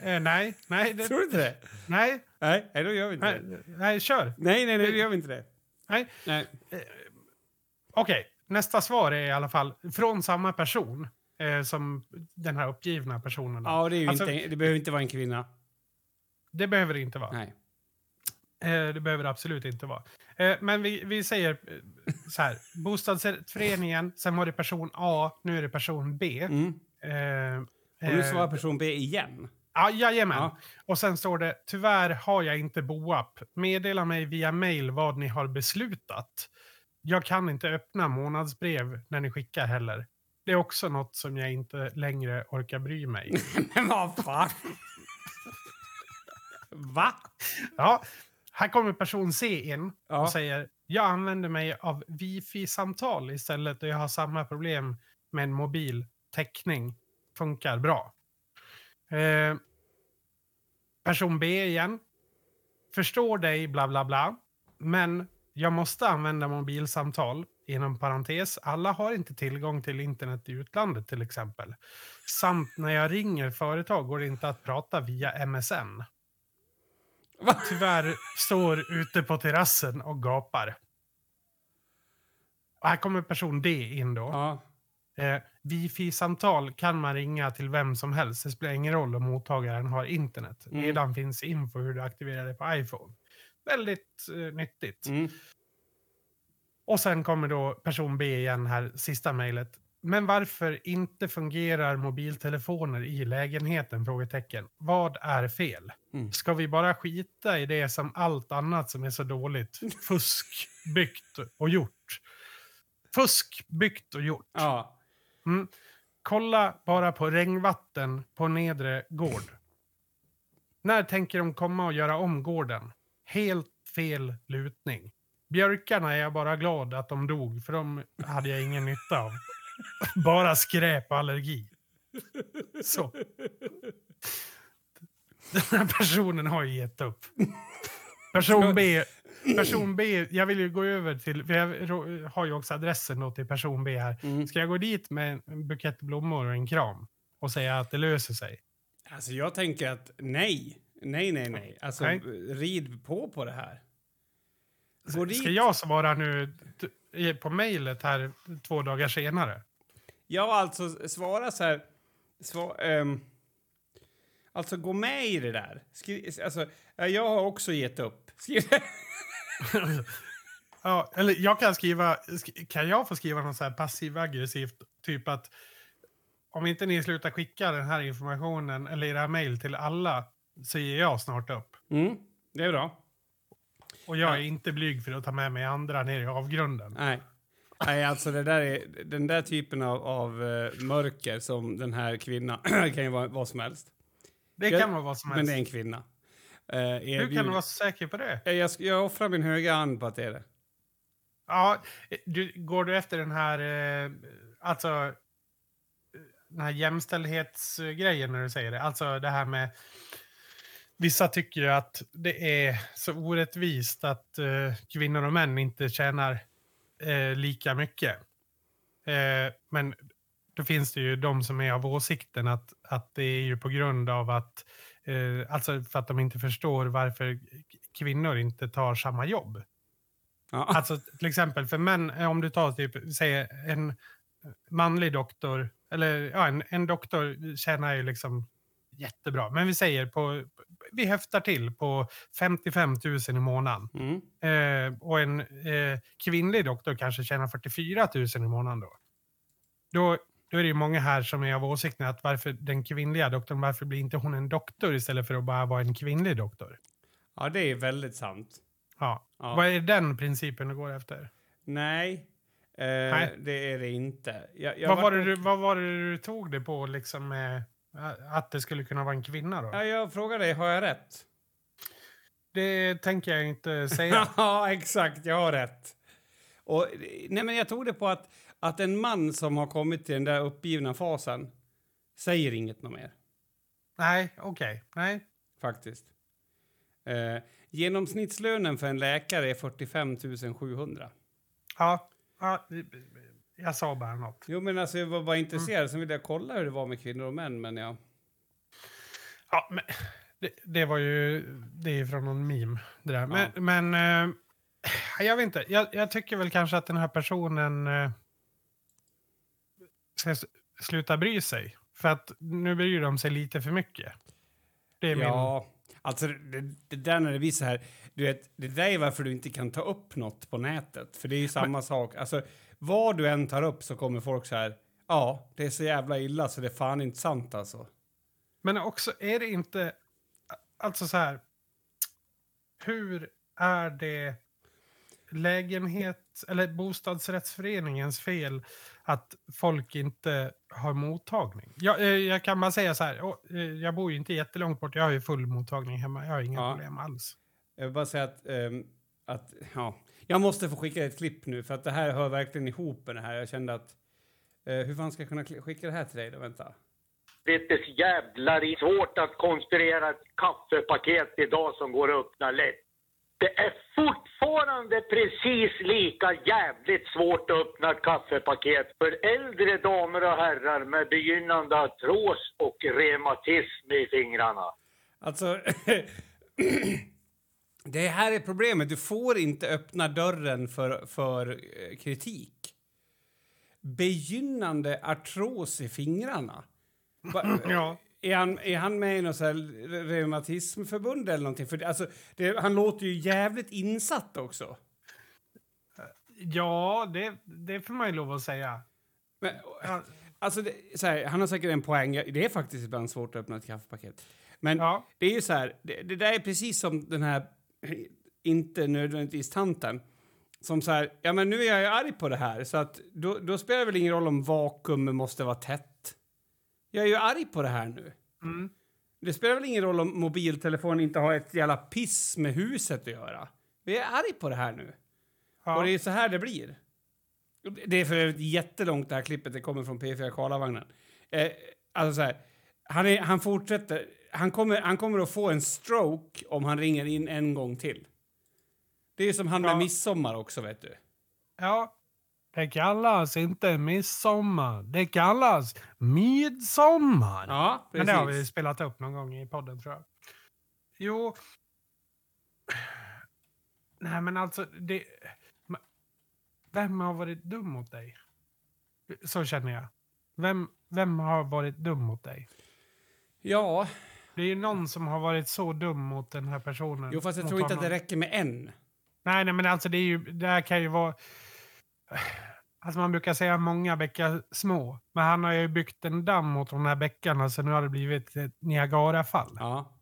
Speaker 1: Eh, nej, nej, det,
Speaker 2: Tror du inte det?
Speaker 1: nej,
Speaker 2: Nej, nej, då gör vi inte
Speaker 1: nej,
Speaker 2: det.
Speaker 1: nej, kör.
Speaker 2: Nej, nej, nej, då gör vi inte det.
Speaker 1: Nej.
Speaker 2: Nej.
Speaker 1: Okej, nästa svar är i alla fall från samma person eh, som den här uppgivna personen.
Speaker 2: Ja, det, är ju
Speaker 1: Alltså-
Speaker 2: inte, det behöver inte vara en kvinna.
Speaker 1: Det behöver det inte vara.
Speaker 2: Nej.
Speaker 1: Eh, det behöver det absolut inte vara. Eh, men vi, vi säger eh, så här. Bostadsrättsföreningen, sen var det person A, nu är det person B.
Speaker 2: Mm.
Speaker 1: Eh,
Speaker 2: Och nu
Speaker 1: eh,
Speaker 2: svarar person B igen.
Speaker 1: Ja, jajamän.
Speaker 2: Ja.
Speaker 1: Och sen står det, tyvärr har jag inte Boapp. Meddela mig via mail vad ni har beslutat. Jag kan inte öppna månadsbrev när ni skickar heller. Det är också något som jag inte längre orkar bry mig.
Speaker 2: Men vad fan? Va?
Speaker 1: Ja, här kommer person C in
Speaker 2: Ja.
Speaker 1: och säger, jag använder mig av wifi-samtal istället och jag har samma problem med en mobil täckning. Funkar bra. Eh, person B igen. Förstår dig, bla bla bla. Men jag måste använda mobilsamtal. Inom parentes, alla har inte tillgång till internet i utlandet till exempel. Samt när jag ringer företag går det inte att prata via MSN.
Speaker 2: Va?
Speaker 1: Tyvärr står ute på terrassen och gapar. Och här kommer person D in då.
Speaker 2: Ja.
Speaker 1: Eh, Wifi-samtal kan man ringa till vem som helst. Det spelar ingen roll om mottagaren har internet.
Speaker 2: Mm.
Speaker 1: Nedan finns info hur du aktiverar det på iPhone. Väldigt eh, nyttigt.
Speaker 2: Mm.
Speaker 1: Och sen kommer då person B igen här, sista mejlet. Men varför inte fungerar mobiltelefoner i lägenheten? Frågetecken. Vad är fel?
Speaker 2: Mm.
Speaker 1: Ska vi bara skita i det som allt annat som är så dåligt? Fusk, byggt och gjort. Fusk, byggt och gjort.
Speaker 2: Ja.
Speaker 1: Mm. Kolla bara på regnvatten på nedre gård. När tänker de komma och göra om gården? Helt fel lutning. Björkarna är jag bara glad att de dog, för de hade jag ingen nytta av. Bara skräp och allergi. Så. Den här personen har ju gett upp. Person B, person B, jag vill ju gå över till, för jag har ju också adressen då till person B här.
Speaker 2: Mm.
Speaker 1: Ska jag gå dit med en bukett blommor och en kram och säga att det löser sig?
Speaker 2: Alltså jag tänker att nej. Nej, nej, nej. Alltså
Speaker 1: Nej.
Speaker 2: rid på på det här. Gå dit.
Speaker 1: Ska jag svara nu på mejlet här två dagar senare?
Speaker 2: Ja, alltså svara så här. Sva, ehm, alltså gå med i det där. Skri, alltså, jag har också gett upp.
Speaker 1: Ja, eller jag kan skriva, sk- kan jag få skriva något så här passiv-aggressivt, typ att om inte ni slutar skicka den här informationen eller era mejl till alla så ger jag snart upp.
Speaker 2: mm, det är bra.
Speaker 1: Och jag är inte blyg för att ta med mig andra ner i avgrunden.
Speaker 2: Nej. Nej, alltså det där är, den där typen av, av eh, mörker som den här kvinnan kan ju vara vad som helst.
Speaker 1: Det kan vara vad som
Speaker 2: Men
Speaker 1: helst.
Speaker 2: det är en kvinna. Uh,
Speaker 1: Hur kan du vara säker på det?
Speaker 2: jag, jag, jag offrar min högra hand på att det är det.
Speaker 1: Ja, du, går du efter den här, eh, alltså, eh, den här jämställdhetsgrejen när du säger det? Alltså det här med, vissa tycker ju att det är så orättvist att eh, kvinnor och män inte tjänar eh, lika mycket. Eh, men då finns det ju de som är av åsikten att, att det är ju på grund av att, eh, alltså för att de inte förstår varför kvinnor inte tar samma jobb.
Speaker 2: Ja.
Speaker 1: Alltså till exempel för män, eh, om du tar typ, säg en manlig doktor, eller ja, en, en doktor tjänar ju liksom jättebra. Men vi säger på, vi höftar till på 55 000 i månaden.
Speaker 2: Mm.
Speaker 1: Eh, och en eh, kvinnlig doktor kanske tjänar 44 000 i månaden då. Då, då är det ju många här som är av åsikten att varför den kvinnliga doktorn, varför blir inte hon en doktor istället för att bara vara en kvinnlig doktor?
Speaker 2: Ja, det är väldigt sant.
Speaker 1: Ja.
Speaker 2: Ja.
Speaker 1: Vad är den principen du går efter?
Speaker 2: Nej, eh,
Speaker 1: Nej.
Speaker 2: det är det inte. Jag, jag
Speaker 1: Vad
Speaker 2: vart
Speaker 1: var, det du, vad var det du tog det på, liksom, med, att det skulle kunna vara en kvinna då?
Speaker 2: Ja, jag frågar dig, har jag rätt?
Speaker 1: Det tänker jag inte säga.
Speaker 2: ja, exakt. Jag har rätt. Och, nej, men jag tog det på att, att en man som har kommit till den där uppgivna fasen säger inget något mer,
Speaker 1: Nej, okej. Nej.
Speaker 2: faktiskt. Eh, genomsnittslönen för en läkare är 45 700.
Speaker 1: Ja, ja, jag sa bara något.
Speaker 2: Jo, men alltså, jag var bara intresserad. Sen ville jag kolla hur det var med kvinnor och män, men ja.
Speaker 1: Ja, men det, det var ju det är ju från någon meme. Det där. Men, men eh, jag vet inte. Jag, jag tycker väl kanske att den här personen eh, ska sluta bry sig. För att nu bryr de sig lite för mycket. Det är min...
Speaker 2: Ja, alltså det, det där när det blir så här, du vet, det där är varför du inte kan ta upp något på nätet. För det är ju samma sak. Alltså, vad du än tar upp så kommer folk så här, ja, det är så jävla illa så det är fan inte sant alltså.
Speaker 1: Men också, är det inte... Alltså så här. Hur är det lägenhet eller bostadsrättsföreningens fel att folk inte har mottagning? Jag, eh, jag kan bara säga så här. eh, Jag bor ju inte jättelångt bort. Jag har ju full mottagning hemma. Jag har inga
Speaker 2: Ja.
Speaker 1: problem alls.
Speaker 2: Jag vill bara säga att, ehm, att ja, jag måste få skicka ett klipp nu för att det här hör verkligen ihop med det här. Jag kände att, eh, hur fan ska jag kunna skicka det här till dig då? Vänta.
Speaker 4: Det är så jävla svårt att konstruera ett kaffepaket idag som går att öppna lätt. Det är fortfarande precis lika jävligt svårt att öppna ett kaffepaket för äldre damer och herrar med begynnande artros och reumatism i fingrarna.
Speaker 2: Alltså, det här är problemet. Du får inte öppna dörren för, för eh, kritik. Begynnande artros i fingrarna. Va,
Speaker 1: Ja.
Speaker 2: Är, han, är han med i något så reumatismförbund eller någonting? För det, alltså, det, han låter ju jävligt insatt också.
Speaker 1: Ja, det, det får man ju lov att säga.
Speaker 2: Men,
Speaker 1: Ja.
Speaker 2: alltså, det, så här, han har säkert en poäng. Det är faktiskt ibland svårt att öppna ett kaffepaket. Men
Speaker 1: Ja.
Speaker 2: det är ju så här, det, det där är precis som den här, inte nödvändigtvis tanten, som så här, ja men nu är jag ju arg på det här, så att då, då spelar det väl ingen roll om vakuum måste vara tätt. Jag är ju arg på det här nu.
Speaker 1: Mm.
Speaker 2: Det spelar väl ingen roll om mobiltelefonen inte har ett jävla piss med huset att göra. Vi är arg på det här nu.
Speaker 1: Ja.
Speaker 2: Och det är så här det blir. Det är för övrigt jättelångt det här klippet, det kommer från P4 Karlavagnen. Eh, alltså så här, han, är, han fortsätter, han kommer, han kommer att få en stroke om han ringer in en gång till. Det är som han med
Speaker 1: Ja.
Speaker 2: midsommar också, vet du.
Speaker 1: Ja, det kallas inte midsommar. Det kallas midsommar.
Speaker 2: Ja,
Speaker 1: Men
Speaker 2: precis.
Speaker 1: det har vi spelat upp någon gång i podden tror jag. Jo. Nej men alltså, det... men Vem har varit dum mot dig? Så känner jag. Vem, vem har varit dum mot dig?
Speaker 2: Ja,
Speaker 1: Det är ju någon som har varit så dum mot den här personen.
Speaker 2: jo, fast jag tror inte att
Speaker 1: honom.
Speaker 2: det räcker med en.
Speaker 1: Nej, nej, men alltså det är ju, det här kan ju vara... Alltså man brukar säga många bäckar små. Men han har ju byggt en damm mot de här bäckarna så nu har det blivit ett Niagarafall.
Speaker 2: Ja.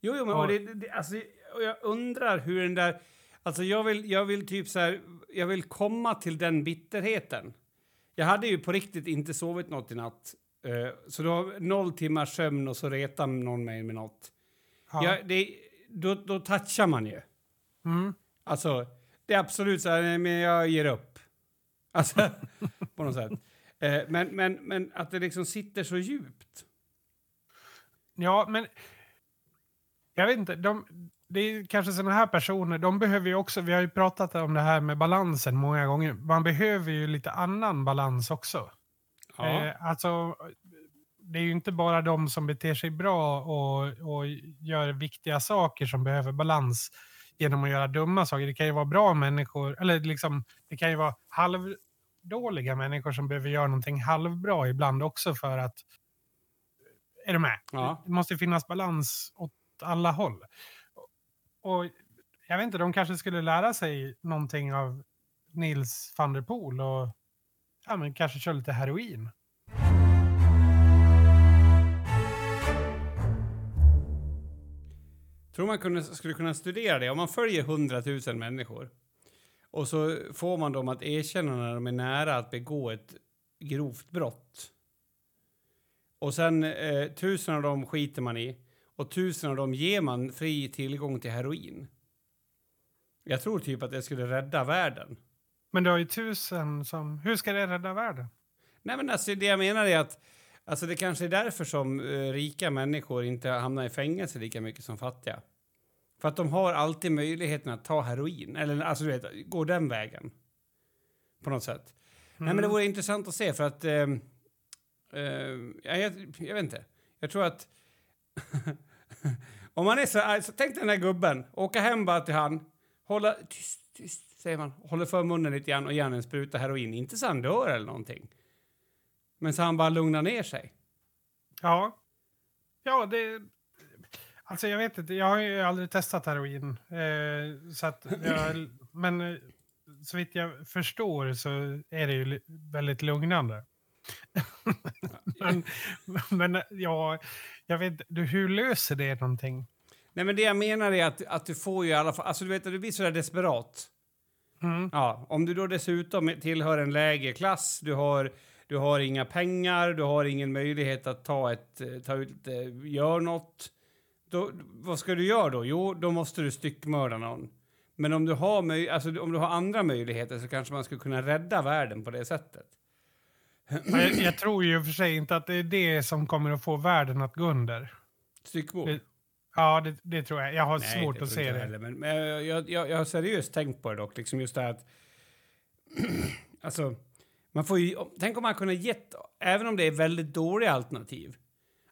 Speaker 2: Jo, jo men
Speaker 1: Ja.
Speaker 2: och det, det, alltså, och jag undrar hur den där... Alltså jag vill, jag vill typ så här, jag vill komma till den bitterheten. Jag hade ju på riktigt inte sovit något i natt. Eh, så då noll timmars sömn och så retar någon mig med något.
Speaker 1: Ja.
Speaker 2: Ja, det, då, då touchar man ju.
Speaker 1: Mm.
Speaker 2: Alltså, det är absolut så här, men jag ger upp. Alltså, på något sätt. Eh, men, men, men att det liksom sitter så djupt.
Speaker 1: Ja, men jag vet inte. De, det är kanske sådana här personer, de behöver ju också, vi har ju pratat om det här med balansen många gånger. Man behöver ju lite annan balans också.
Speaker 2: Ja.
Speaker 1: Eh, alltså, det är ju inte bara de som beter sig bra och, och gör viktiga saker som behöver balans genom att göra dumma saker. Det kan ju vara bra människor, eller liksom, det kan ju vara halv halvdåliga människor som behöver göra någonting halvbra ibland också för att... Är du med?
Speaker 2: Ja.
Speaker 1: Det måste finnas balans åt alla håll. Och jag vet inte, de kanske skulle lära sig någonting av Nils van der Poel och ja, men kanske köra lite heroin.
Speaker 2: Tror man kunde, skulle kunna studera det? Om man följer 100 000 människor och så får man dem att erkänna när de är nära att begå ett grovt brott. Och sen eh, tusen av dem skiter man i och tusen av dem ger man fri tillgång till heroin. Jag tror typ att det skulle rädda världen.
Speaker 1: Men du har ju tusen som... Hur ska det rädda världen?
Speaker 2: Nej, men alltså, det jag menar är att alltså, det kanske är därför som eh, rika människor inte hamnar i fängelse lika mycket som fattiga. För att de har alltid möjligheten att ta heroin, eller alltså du vet, gå den vägen. På något sätt. Nej, men det vore intressant att se för att... Eh, eh, ja, jag, jag vet inte. Jag tror att... om man är så arg, så tänk den här gubben, åka hem bara till han, hålla... Tyst, tyst, säger man. Håller för munnen lite grann och ge han en spruta heroin. Inte så han dör eller någonting. Men så han bara lugnar ner sig.
Speaker 1: Ja. Ja, det... Alltså jag vet inte, jag har ju aldrig testat heroin. Eh, så att jag, men eh, så vitt jag förstår så är det ju väldigt lugnande. men, men ja, jag vet inte, hur löser det någonting?
Speaker 2: Nej, men det jag menar är att, att du får ju i alla fall... Alltså du vet, du blir sådär desperat.
Speaker 1: Mm.
Speaker 2: Ja, om du då dessutom tillhör en lägre klass, du har, du har inga pengar, du har ingen möjlighet att ta ett, ta ut, eh, gör något. Då, vad ska du göra då? Jo, då måste du styckmörda någon. Men om du, har alltså, om du har andra möjligheter så kanske man skulle kunna rädda världen på det sättet.
Speaker 1: Ja, Jag, jag tror ju för sig inte att det är det som kommer att få världen att gå under.
Speaker 2: Styckmord?
Speaker 1: Ja, det, det tror jag. Jag har
Speaker 2: Nej,
Speaker 1: svårt att se det.
Speaker 2: heller, Men, men jag, jag, jag har seriöst tänkt på det dock, liksom just det här att... alltså, man får ju... Tänk om man kunde gett, även om det är väldigt dåliga alternativ.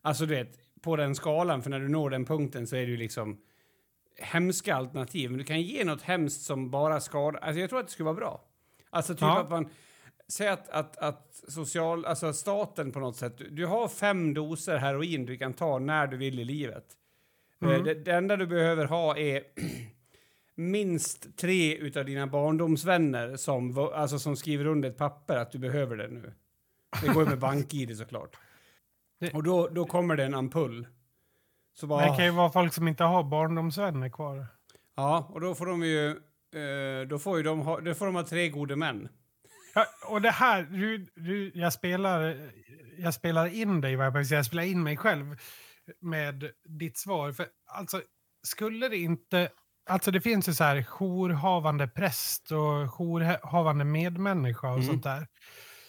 Speaker 2: Alltså du vet, på den skalan, för när du når den punkten så är det ju liksom hemska alternativ. Men du kan ge något hemskt som bara skadar. Alltså jag tror att det skulle vara bra. Alltså typ
Speaker 1: Ja.
Speaker 2: att man... Säg att, att, att social, alltså staten på något sätt, du, du har fem doser heroin du kan ta när du vill i livet. Eh,
Speaker 1: Mm.
Speaker 2: Det, det enda du behöver ha är minst tre utav dina barndomsvänner som, alltså som skriver under ett papper att du behöver det nu. Det går ju med bank-id såklart.
Speaker 1: Det-
Speaker 2: Och då, då kommer det en ampull. Så bara,
Speaker 1: det kan ju vara folk som inte har barndomsvänner kvar.
Speaker 2: Ja, och då får de ju... Eh, då får ju de ha, då får de ha tre gode män.
Speaker 1: Ja, och det här, du, du, jag, spelar, jag spelar in dig, vad jag jag spelar in mig själv med ditt svar. För alltså, skulle det inte... Alltså det finns ju så här jourhavande präst och jourhavande medmänniska och
Speaker 2: Mm.
Speaker 1: sånt där.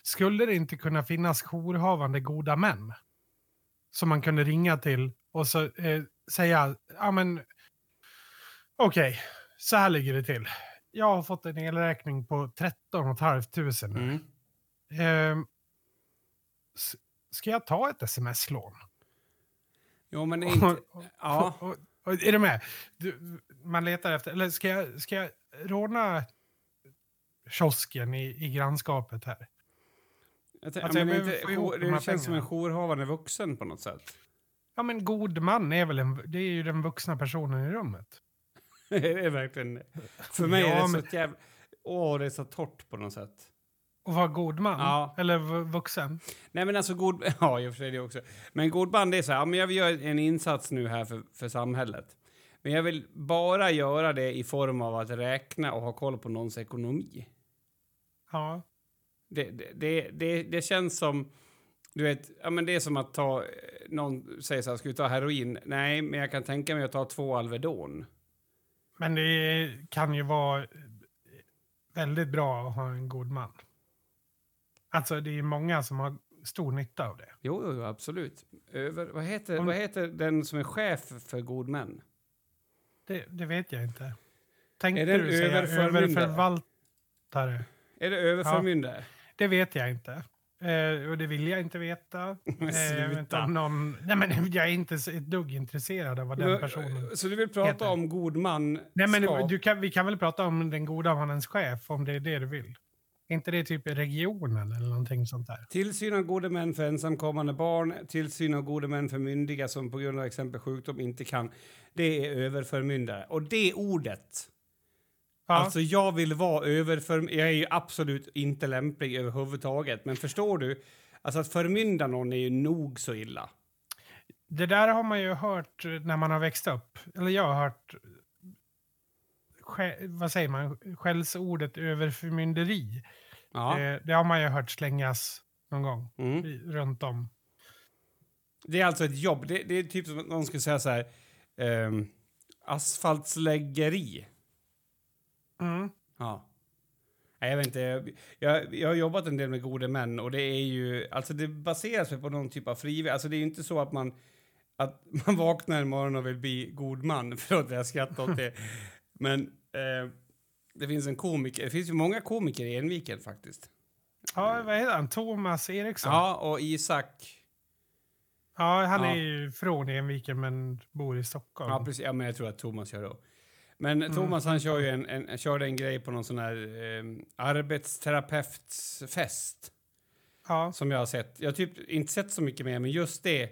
Speaker 1: Skulle det inte kunna finnas jourhavande goda män? Som man kunde ringa till och så eh, säga, ja men okej, så här ligger det till. Jag har fått en elräkning på 13 500 nu.
Speaker 2: Mm.
Speaker 1: S- ska jag ta ett sms-lån?
Speaker 2: Jo, men inte... Ja.
Speaker 1: Och, och, är du med? Du, man letar efter, eller ska jag, ska jag råna kiosken i, i grannskapet här?
Speaker 2: Jag
Speaker 1: Alltså, jag
Speaker 2: men inte, jour-
Speaker 1: de
Speaker 2: det känns som en
Speaker 1: pengarna.
Speaker 2: jourhavande vuxen på något sätt.
Speaker 1: Ja men god man är väl en, det är ju den vuxna personen i rummet.
Speaker 2: det är verkligen... För mig
Speaker 1: Ja,
Speaker 2: är det
Speaker 1: men-
Speaker 2: så jävla... Åh, det är så torrt på något sätt.
Speaker 1: Och vara god man?
Speaker 2: Ja.
Speaker 1: Eller vuxen?
Speaker 2: Nej men alltså god... Ja, i och för sig det också. Men god band det är så här, ja, men jag vill göra en insats nu här för, för samhället. Men jag vill bara göra det i form av att räkna och ha koll på någons ekonomi.
Speaker 1: Ja.
Speaker 2: Det, det, det, det, känns som... Du vet, ja men det är som att ta... eh, Någon säger så här, ska vi ta heroin? Nej, men jag kan tänka mig att ta två Alvedon.
Speaker 1: Men det kan ju vara väldigt bra att ha en god man. Alltså det är många som har stor nytta av det.
Speaker 2: Jo, jo, jo absolut. Över, vad, heter,
Speaker 1: Om-
Speaker 2: vad heter den som är chef för god män?
Speaker 1: Det, det vet jag inte. Tänkte
Speaker 2: Är det
Speaker 1: du säga
Speaker 2: överförmyndare?
Speaker 1: överförvaltare?
Speaker 2: Är det överförmyndare?
Speaker 1: Det vet jag inte. Eh, och det vill jag inte veta. Eh, jag vet om någon, nej, men jag är inte ett dugg intresserad av vad den personen...
Speaker 2: Så du vill prata
Speaker 1: heter.
Speaker 2: om god man
Speaker 1: Nej, men du kan, vi kan väl prata om den goda mannens chef, om det är det du vill. Är inte det typ regionen eller någonting sånt där?
Speaker 2: Tillsyn av gode män för ensamkommande barn, tillsyn av gode män för myndiga som på grund av exempel sjukdom inte kan. Det är överförmyndare. Och det ordet,
Speaker 1: Ja,
Speaker 2: alltså jag vill vara överför... Jag är ju absolut inte lämplig överhuvudtaget, men förstår du? Alltså att förmynda någon är ju nog så illa.
Speaker 1: det där har man ju hört när man har växt upp. Eller jag har hört, vad säger man, skällsordet överförmynderi.
Speaker 2: Ja.
Speaker 1: Eh, det har man ju hört slängas någon gång
Speaker 2: Mm.
Speaker 1: i, runt om.
Speaker 2: Det är alltså ett jobb. Det, det är typ som att någon skulle säga så här... ehm, asfaltsläggeri.
Speaker 1: Mm.
Speaker 2: Ja. Nej, jag vet inte. Jag, jag, jag har jobbat en del med gode män och det är ju... Alltså det baseras på någon typ av frivillig... Alltså det är ju inte så att man... Att man vaknar en morgon och vill bli god man. Förlåt, jag skrattar åt det. Men eh, det finns en komiker. Det finns ju många komiker i Enviken faktiskt.
Speaker 1: Ja, vad heter han? Thomas Eriksson?
Speaker 2: Ja, och Isak...
Speaker 1: Ja, han
Speaker 2: Ja.
Speaker 1: är ju från Enviken men bor i Stockholm.
Speaker 2: Ja, precis. Ja, men jag tror att Thomas gör det. Men
Speaker 1: Mm.
Speaker 2: Thomas han kör ju en, en, körde en grej på någon sån här eh, arbetsterapeutsfest.
Speaker 1: Ja.
Speaker 2: som jag har sett. Jag har typ inte sett så mycket mer, men just det,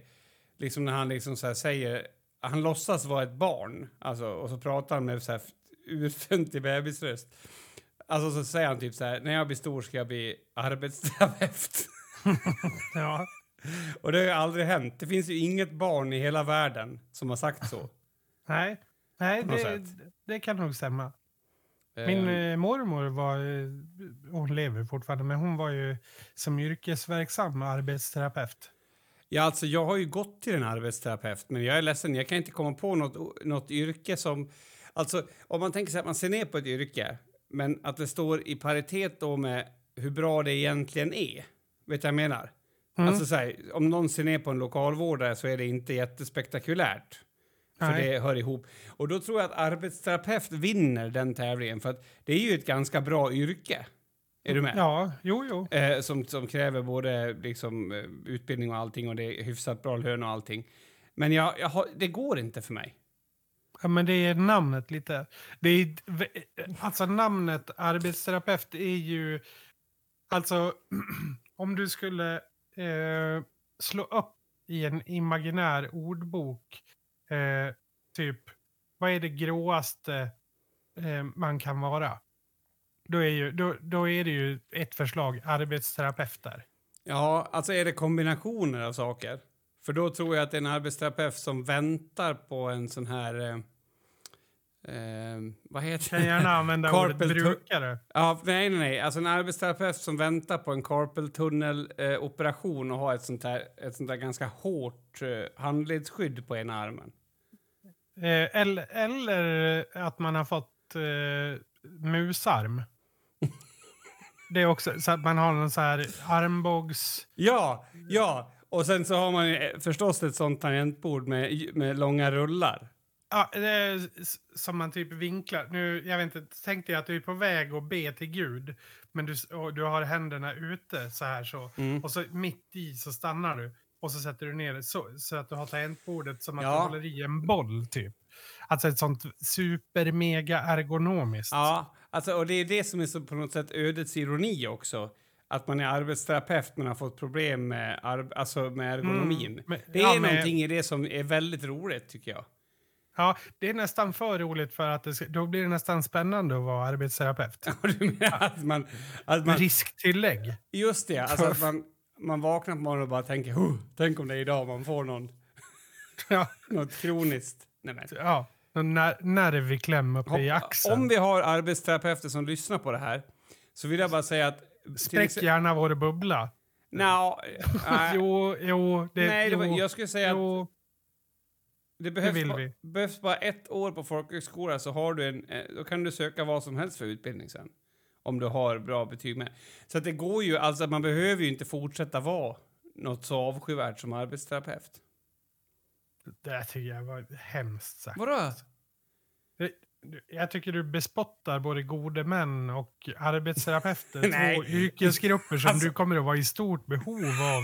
Speaker 2: liksom när han liksom så säger, han låtsas vara ett barn, alltså, och så pratar han med så här urföntig bebisröst. Alltså så säger han typ så här, när jag blir stor ska jag bli arbetsterapeut.
Speaker 1: ja.
Speaker 2: och det har ju aldrig hänt. Det finns ju inget barn i hela världen som har sagt så.
Speaker 1: Nej, Nej det. Det kan nog stämma. Min
Speaker 2: Eh,
Speaker 1: eh, mormor var, eh, hon lever fortfarande, men hon var ju som yrkesverksam arbetsterapeut.
Speaker 2: Ja, alltså jag har ju gått till en arbetsterapeut, men jag är ledsen, jag kan inte komma på något, något yrke som... Alltså, om man tänker sig att man ser ner på ett yrke, men att det står i paritet då med hur bra det egentligen är. Vet du vad jag menar?
Speaker 1: Mm.
Speaker 2: Alltså så här, om någon ser ner på en lokalvårdare så är det inte jättespektakulärt. För
Speaker 1: Nej.
Speaker 2: det hör ihop. Och då tror jag att arbetsterapeut vinner den tävlingen, för att det är ju ett ganska bra yrke. Är du med?
Speaker 1: Ja, jo, jo.
Speaker 2: Eh, som, som kräver både liksom, eh, utbildning och allting och det är hyfsat bra lön och allting. Men jag, jag har, det går inte för mig.
Speaker 1: Ja, men det är namnet lite. Det är, alltså namnet arbetsterapeut är ju... Alltså, om du skulle eh, slå upp i en imaginär ordbok, eh, typ, vad är det gråaste eh, man kan vara? Då är, ju, då, då är det ju ett förslag, arbetsterapeuter.
Speaker 2: Ja, alltså är det kombinationer av saker? För då tror jag att det är en arbetsterapeut som väntar på en sån här... Eh, Eh, vad heter
Speaker 1: Kan gärna använda ordet brukare.
Speaker 2: Ja, nej, nej, nej. Alltså en arbetsterapeut som väntar på en carpal tunnel-operation eh, operation och har ett sånt, här, ett sånt där ganska hårt eh, handledsskydd på ena armen.
Speaker 1: Eh, eller, eller att man har fått eh, musarm. Det är också så att man har någon så här armbågs...
Speaker 2: Ja, ja. Och sen så har man eh, förstås ett sånt tangentbord med, med långa rullar.
Speaker 1: Ja, som man typ vinklar. Nu, jag vet inte, tänk dig att du är på väg att be till Gud. Men du, du har händerna ute så här så.
Speaker 2: Mm.
Speaker 1: Och så mitt i så stannar du. Och så sätter du ner det så, så att du har tangentbordet som att
Speaker 2: Ja.
Speaker 1: du håller i en boll typ. Alltså ett sånt super mega ergonomiskt.
Speaker 2: Ja, alltså, och det är det som är så på något sätt ödets ironi också. Att man är arbetsterapeut men har fått problem med, alltså med ergonomin.
Speaker 1: Mm, men-
Speaker 2: det är
Speaker 1: ja, men-
Speaker 2: någonting i det som är väldigt roligt tycker jag.
Speaker 1: Ja, det är nästan för roligt för att det då blir det nästan spännande att vara arbetsterapeut.
Speaker 2: Du menar att man, att man,
Speaker 1: Risktillägg.
Speaker 2: just det, alltså att man, man vaknar på morgonen och bara tänker "Huh, tänk om det är idag man får någon,
Speaker 1: Ja,
Speaker 2: något kroniskt. Nej, men.
Speaker 1: ja. Någon ner, nerv i kläm uppe i axeln.
Speaker 2: Om vi har arbetsterapeuter som lyssnar på det här så vill jag bara säga att...
Speaker 1: Spräck gärna vår bubbla.
Speaker 2: Nå, nej,
Speaker 1: jo, jo. Det,
Speaker 2: nej, det var,
Speaker 1: jo,
Speaker 2: jag skulle säga att
Speaker 1: jo.
Speaker 2: Det behövs,
Speaker 1: vill
Speaker 2: ba,
Speaker 1: vi.
Speaker 2: behövs bara ett år på folkhögskola så har du en, eh, då kan du söka vad som helst för utbildning sen. Om du har bra betyg med. Så att det går ju, alltså man behöver ju inte fortsätta vara något så avskyvärt som arbetsterapeut.
Speaker 1: Det där tycker jag var hemskt sagt.
Speaker 2: Vadå?
Speaker 1: Jag tycker du bespottar både gode män och arbetsterapeuter.
Speaker 2: Nej.
Speaker 1: två yrkesgrupper som
Speaker 2: Alltså-
Speaker 1: du kommer att vara i stort behov av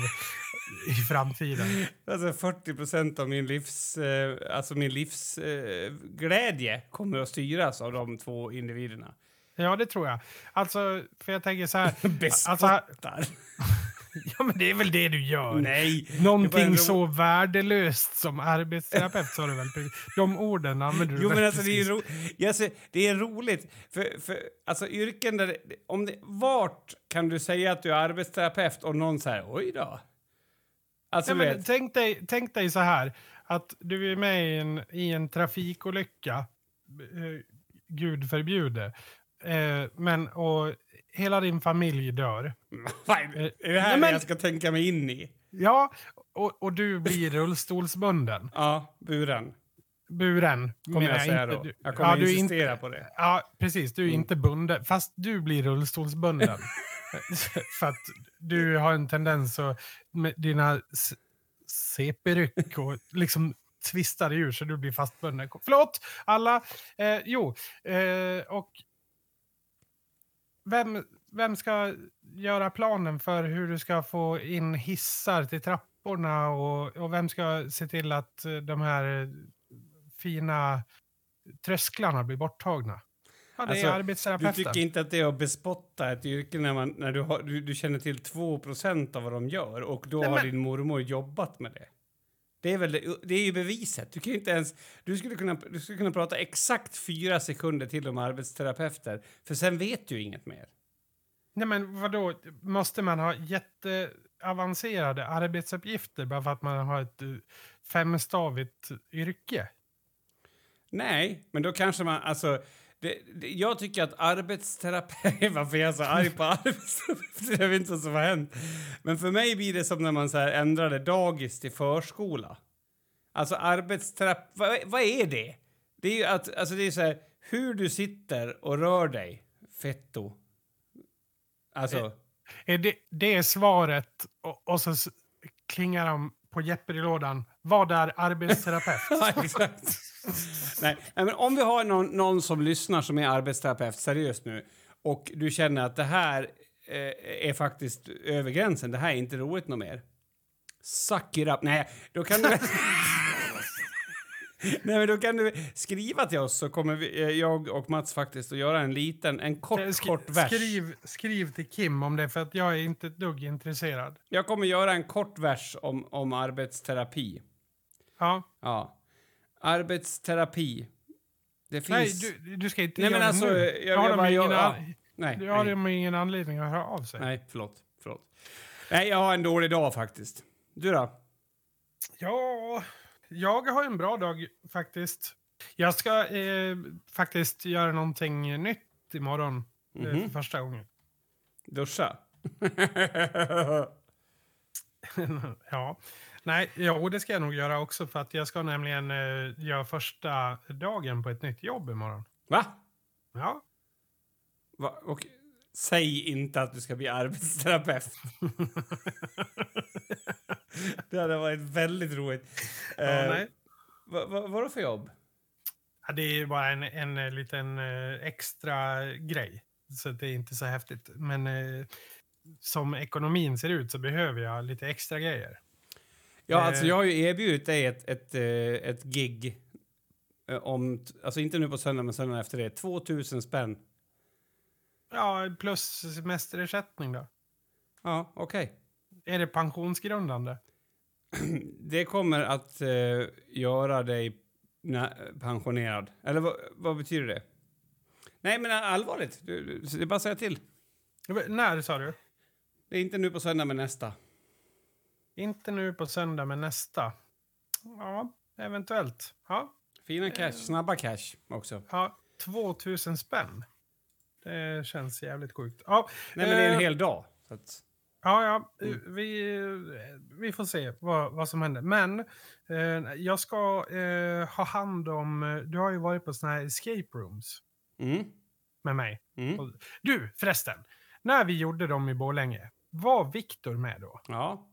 Speaker 1: i framtiden.
Speaker 2: Alltså 40 procent av min livs, eh, alltså min livsglädje eh, glädje kommer att styras av de två individerna.
Speaker 1: Ja, det tror jag. Alltså, för jag tänker så här...
Speaker 2: Bespottar.
Speaker 1: ja, men det är väl det du gör?
Speaker 2: Nej.
Speaker 1: Någonting så värdelöst som arbetsterapeut sa du väl? De orden använder du
Speaker 2: Jo, men alltså, det, är ro, alltså, det är roligt. För, för, alltså, yrken där... Om det, vart kan du säga att du är arbetsterapeut och någon säger oj då? Alltså,
Speaker 1: Ja, men tänk, dig, tänk dig så här, att du är med i en, i en trafikolycka, eh, gud förbjude, eh, men och hela din familj dör.
Speaker 2: vad är, det- är det här
Speaker 1: Nej, men-
Speaker 2: jag ska tänka mig in i?
Speaker 1: Ja, och, och du blir rullstolsbunden.
Speaker 2: Ja, buren.
Speaker 1: Buren,
Speaker 2: Kommer jag säga
Speaker 1: inte.
Speaker 2: då.
Speaker 1: Du-
Speaker 2: Jag kommer
Speaker 1: ja,
Speaker 2: insistera
Speaker 1: inte,
Speaker 2: på det.
Speaker 1: Ja, precis. Du är
Speaker 2: Mm.
Speaker 1: inte bunden, fast du blir rullstolsbunden. För att du har en tendens att med dina CP-ryck och liksom tvistar ur så du blir fastbunden. Förlåt alla. Eh, jo, eh, och vem, vem ska göra planen för hur du ska få in hissar till trapporna och, och vem ska se till att eh, de här eh, fina trösklarna blir borttagna? Ja, det
Speaker 2: Alltså,
Speaker 1: är
Speaker 2: Du
Speaker 1: arbetsterapeuten.
Speaker 2: tycker inte att det är att bespotta ett yrke när, man, när du, har, du, du känner till 2% av vad de gör och då
Speaker 1: Nej,
Speaker 2: har
Speaker 1: men-
Speaker 2: din mormor jobbat med det? Det är, väl det, är ju beviset. Du, kan inte ens, du, skulle kunna, du skulle kunna prata exakt fyra sekunder till om arbetsterapeuter, för sen vet du inget mer.
Speaker 1: Nej men vadå, måste man ha jätteavancerade arbetsuppgifter bara för att man har ett eh, femstavigt yrke?
Speaker 2: Nej, men då kanske man... Alltså, det, det, jag tycker att arbetsterapi... Varför är jag så arg på arbetsterapeut? Jag vet inte vad som har hänt. Men för mig blir det som när man så här ändrade dagis till förskola. Alltså arbetsterapi... Vad, vad är det? Det är ju att... Alltså det är så här, hur du sitter och rör dig, fetto. Alltså...
Speaker 1: Är det, det är svaret och, och så klingar de på Jeopardy-lådan. Vad är arbetsterapeut?
Speaker 2: Ja, exakt. Nej, men om vi har någon, någon som lyssnar som är arbetsterapeut, seriöst nu, och du känner att det här eh, är faktiskt över gränsen, det här är inte roligt något mer. Suck it up. Nej, då kan du... Nej, men då kan du skriva till oss så kommer vi, eh, jag och Mats faktiskt att göra en liten, en kort,
Speaker 1: Sk-
Speaker 2: kort vers.
Speaker 1: Skriv, skriv till Kim om det för att jag är inte ett dugg intresserad.
Speaker 2: Jag kommer göra en kort vers om, om arbetsterapi.
Speaker 1: Ja.
Speaker 2: Ja. Arbetsterapi. Det
Speaker 1: Nej,
Speaker 2: finns...
Speaker 1: du, du ska inte
Speaker 2: Nej, men
Speaker 1: göra
Speaker 2: alltså,
Speaker 1: det nu.
Speaker 2: jag-
Speaker 1: har
Speaker 2: jag bara-
Speaker 1: ingen,
Speaker 2: jag- Nej,
Speaker 1: du har
Speaker 2: nej.
Speaker 1: ingen anledning att höra av sig.
Speaker 2: Nej, förlåt. förlåt. Nej, jag har en dålig dag faktiskt. Du då?
Speaker 1: Ja, jag har en bra dag faktiskt. Jag ska eh, faktiskt göra någonting nytt imorgon eh,
Speaker 2: Mhm.
Speaker 1: för första gången.
Speaker 2: Duscha?
Speaker 1: ja. Nej, jo, det ska jag nog göra också för att jag ska nämligen eh, göra första dagen på ett nytt jobb imorgon.
Speaker 2: Va?
Speaker 1: Ja,
Speaker 2: Va? Och, säg inte att du ska bli arbetsterapeut. det hade varit väldigt roligt.
Speaker 1: ja
Speaker 2: Eh,
Speaker 1: nej.
Speaker 2: vad va, vadå för jobb?
Speaker 1: Ja, det är bara en, en eh, liten eh, extra grej. Så det är inte så häftigt. Men eh, som ekonomin ser ut så behöver jag lite extra grejer.
Speaker 2: Ja,
Speaker 1: Eh.
Speaker 2: alltså jag har ju erbjudit dig ett, ett, eh, ett gig. eh, Om, alltså inte nu på söndag, men söndagen efter det. 2000 spänn.
Speaker 1: Ja, plus semesterersättning då.
Speaker 2: Ja, okej.
Speaker 1: Är det pensionsgrundande?
Speaker 2: Det kommer att eh, göra dig pensionerad. Eller vad, vad betyder det? Nej, men allvarligt. Du, du, det är bara att säga till.
Speaker 1: När sa du?
Speaker 2: Det är inte nu på söndag, men nästa.
Speaker 1: Inte nu på söndag, men nästa. Ja, eventuellt. Ja,
Speaker 2: Fina cash, snabba cash också.
Speaker 1: ja 2000 spänn. Det känns jävligt sjukt. Ja,
Speaker 2: Nej, men det är en
Speaker 1: eh,
Speaker 2: hel dag. Att,
Speaker 1: Ja, ja.
Speaker 2: Mm.
Speaker 1: Vi, vi får se vad, vad som händer. Men eh, jag ska eh, ha hand om... eh, Du har ju varit på såna här escape rooms
Speaker 2: mm,
Speaker 1: med mig.
Speaker 2: mm.
Speaker 1: Du, förresten. När vi gjorde dem i Borlänge, var Viktor med då?
Speaker 2: Ja,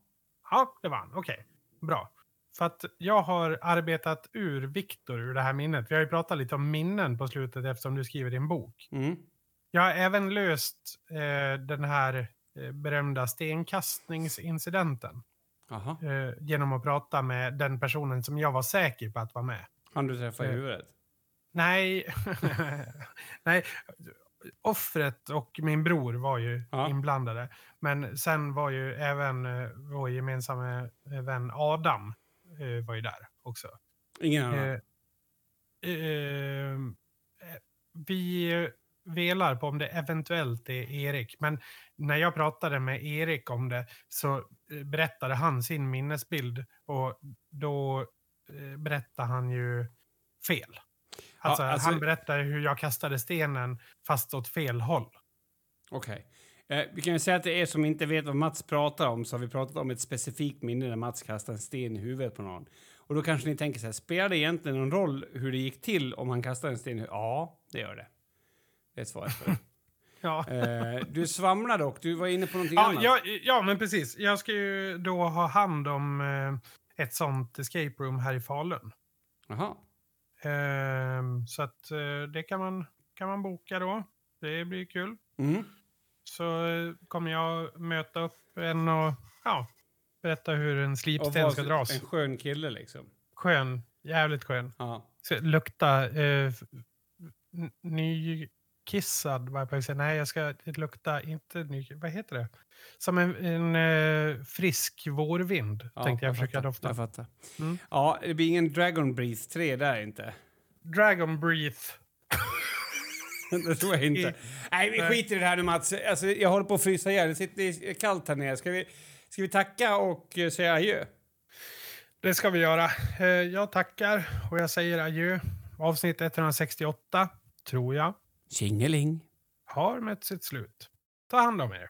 Speaker 1: Ja, det var han. Okej, bra. För att jag har arbetat ur Viktor ur det här minnet. Vi har ju pratat lite om minnen på slutet eftersom du skriver din bok.
Speaker 2: mm.
Speaker 1: Jag har även löst eh, den här eh, berömda stenkastningsincidenten. Eh, genom att prata med den personen som jag var säker på att vara med.
Speaker 2: Han du träffade i
Speaker 1: Eh.
Speaker 2: huvudet?
Speaker 1: Nej, nej. Offret och min bror var ju
Speaker 2: Ja.
Speaker 1: inblandade. Men sen var ju även eh, vår gemensamma eh, vän Adam eh, var ju där också.
Speaker 2: Ingen annan.
Speaker 1: Eh, eh, eh, vi velar på om det eventuellt är Erik. Men när jag pratade med Erik om det så berättade han sin minnesbild och då berättade han ju fel. Alltså,
Speaker 2: alltså-
Speaker 1: Han berättade hur jag kastade stenen fast åt fel håll.
Speaker 2: Okej. Eh, vi kan ju säga att det är som inte vet vad Mats pratar om så har vi pratat om ett specifikt minne när Mats kastade en sten i huvudet på någon. Och då kanske ni tänker så här, spelar det egentligen någon roll hur det gick till om han kastade en sten i huvudet? Ja, det gör det. Det är svaret på det.
Speaker 1: Ja.
Speaker 2: eh, du svamlade och du var inne på någonting
Speaker 1: Ja,
Speaker 2: annat.
Speaker 1: ja, ja, men precis. Jag ska ju då ha hand om eh, ett sånt escape room här i Falun.
Speaker 2: Jaha.
Speaker 1: Ehm, så att eh, det kan man, kan man boka då. Det blir kul.
Speaker 2: Mm.
Speaker 1: Så eh, kommer jag möta upp en och ja, berätta hur en slipsten ska dras.
Speaker 2: en skön kille liksom.
Speaker 1: Skön. Jävligt skön.
Speaker 2: Ja.
Speaker 1: Lukta eh, f- n- nykissad. Jag att säga. Nej, jag ska lukta inte ny... Vad heter det? Som en, en eh, frisk vårvind
Speaker 2: ja,
Speaker 1: tänkte jag, försöka
Speaker 2: fattar,
Speaker 1: dofta.
Speaker 2: Jag fattar.
Speaker 1: Mm.
Speaker 2: Ja, det blir ingen Dragon Breath 3 där inte.
Speaker 1: Dragon Breath.
Speaker 2: det tror jag inte. Nej, vi skiter i det här nu Mats. Alltså, jag håller på att frysa ihjäl. Det sitter kallt här nere. Ska vi, ska vi tacka och eh, säga adjö?
Speaker 1: Det ska vi göra. Eh, Jag tackar och jag säger adjö. Avsnitt 168, tror jag,
Speaker 2: Tjingeling.
Speaker 1: har mött sitt slut. Ta hand om er.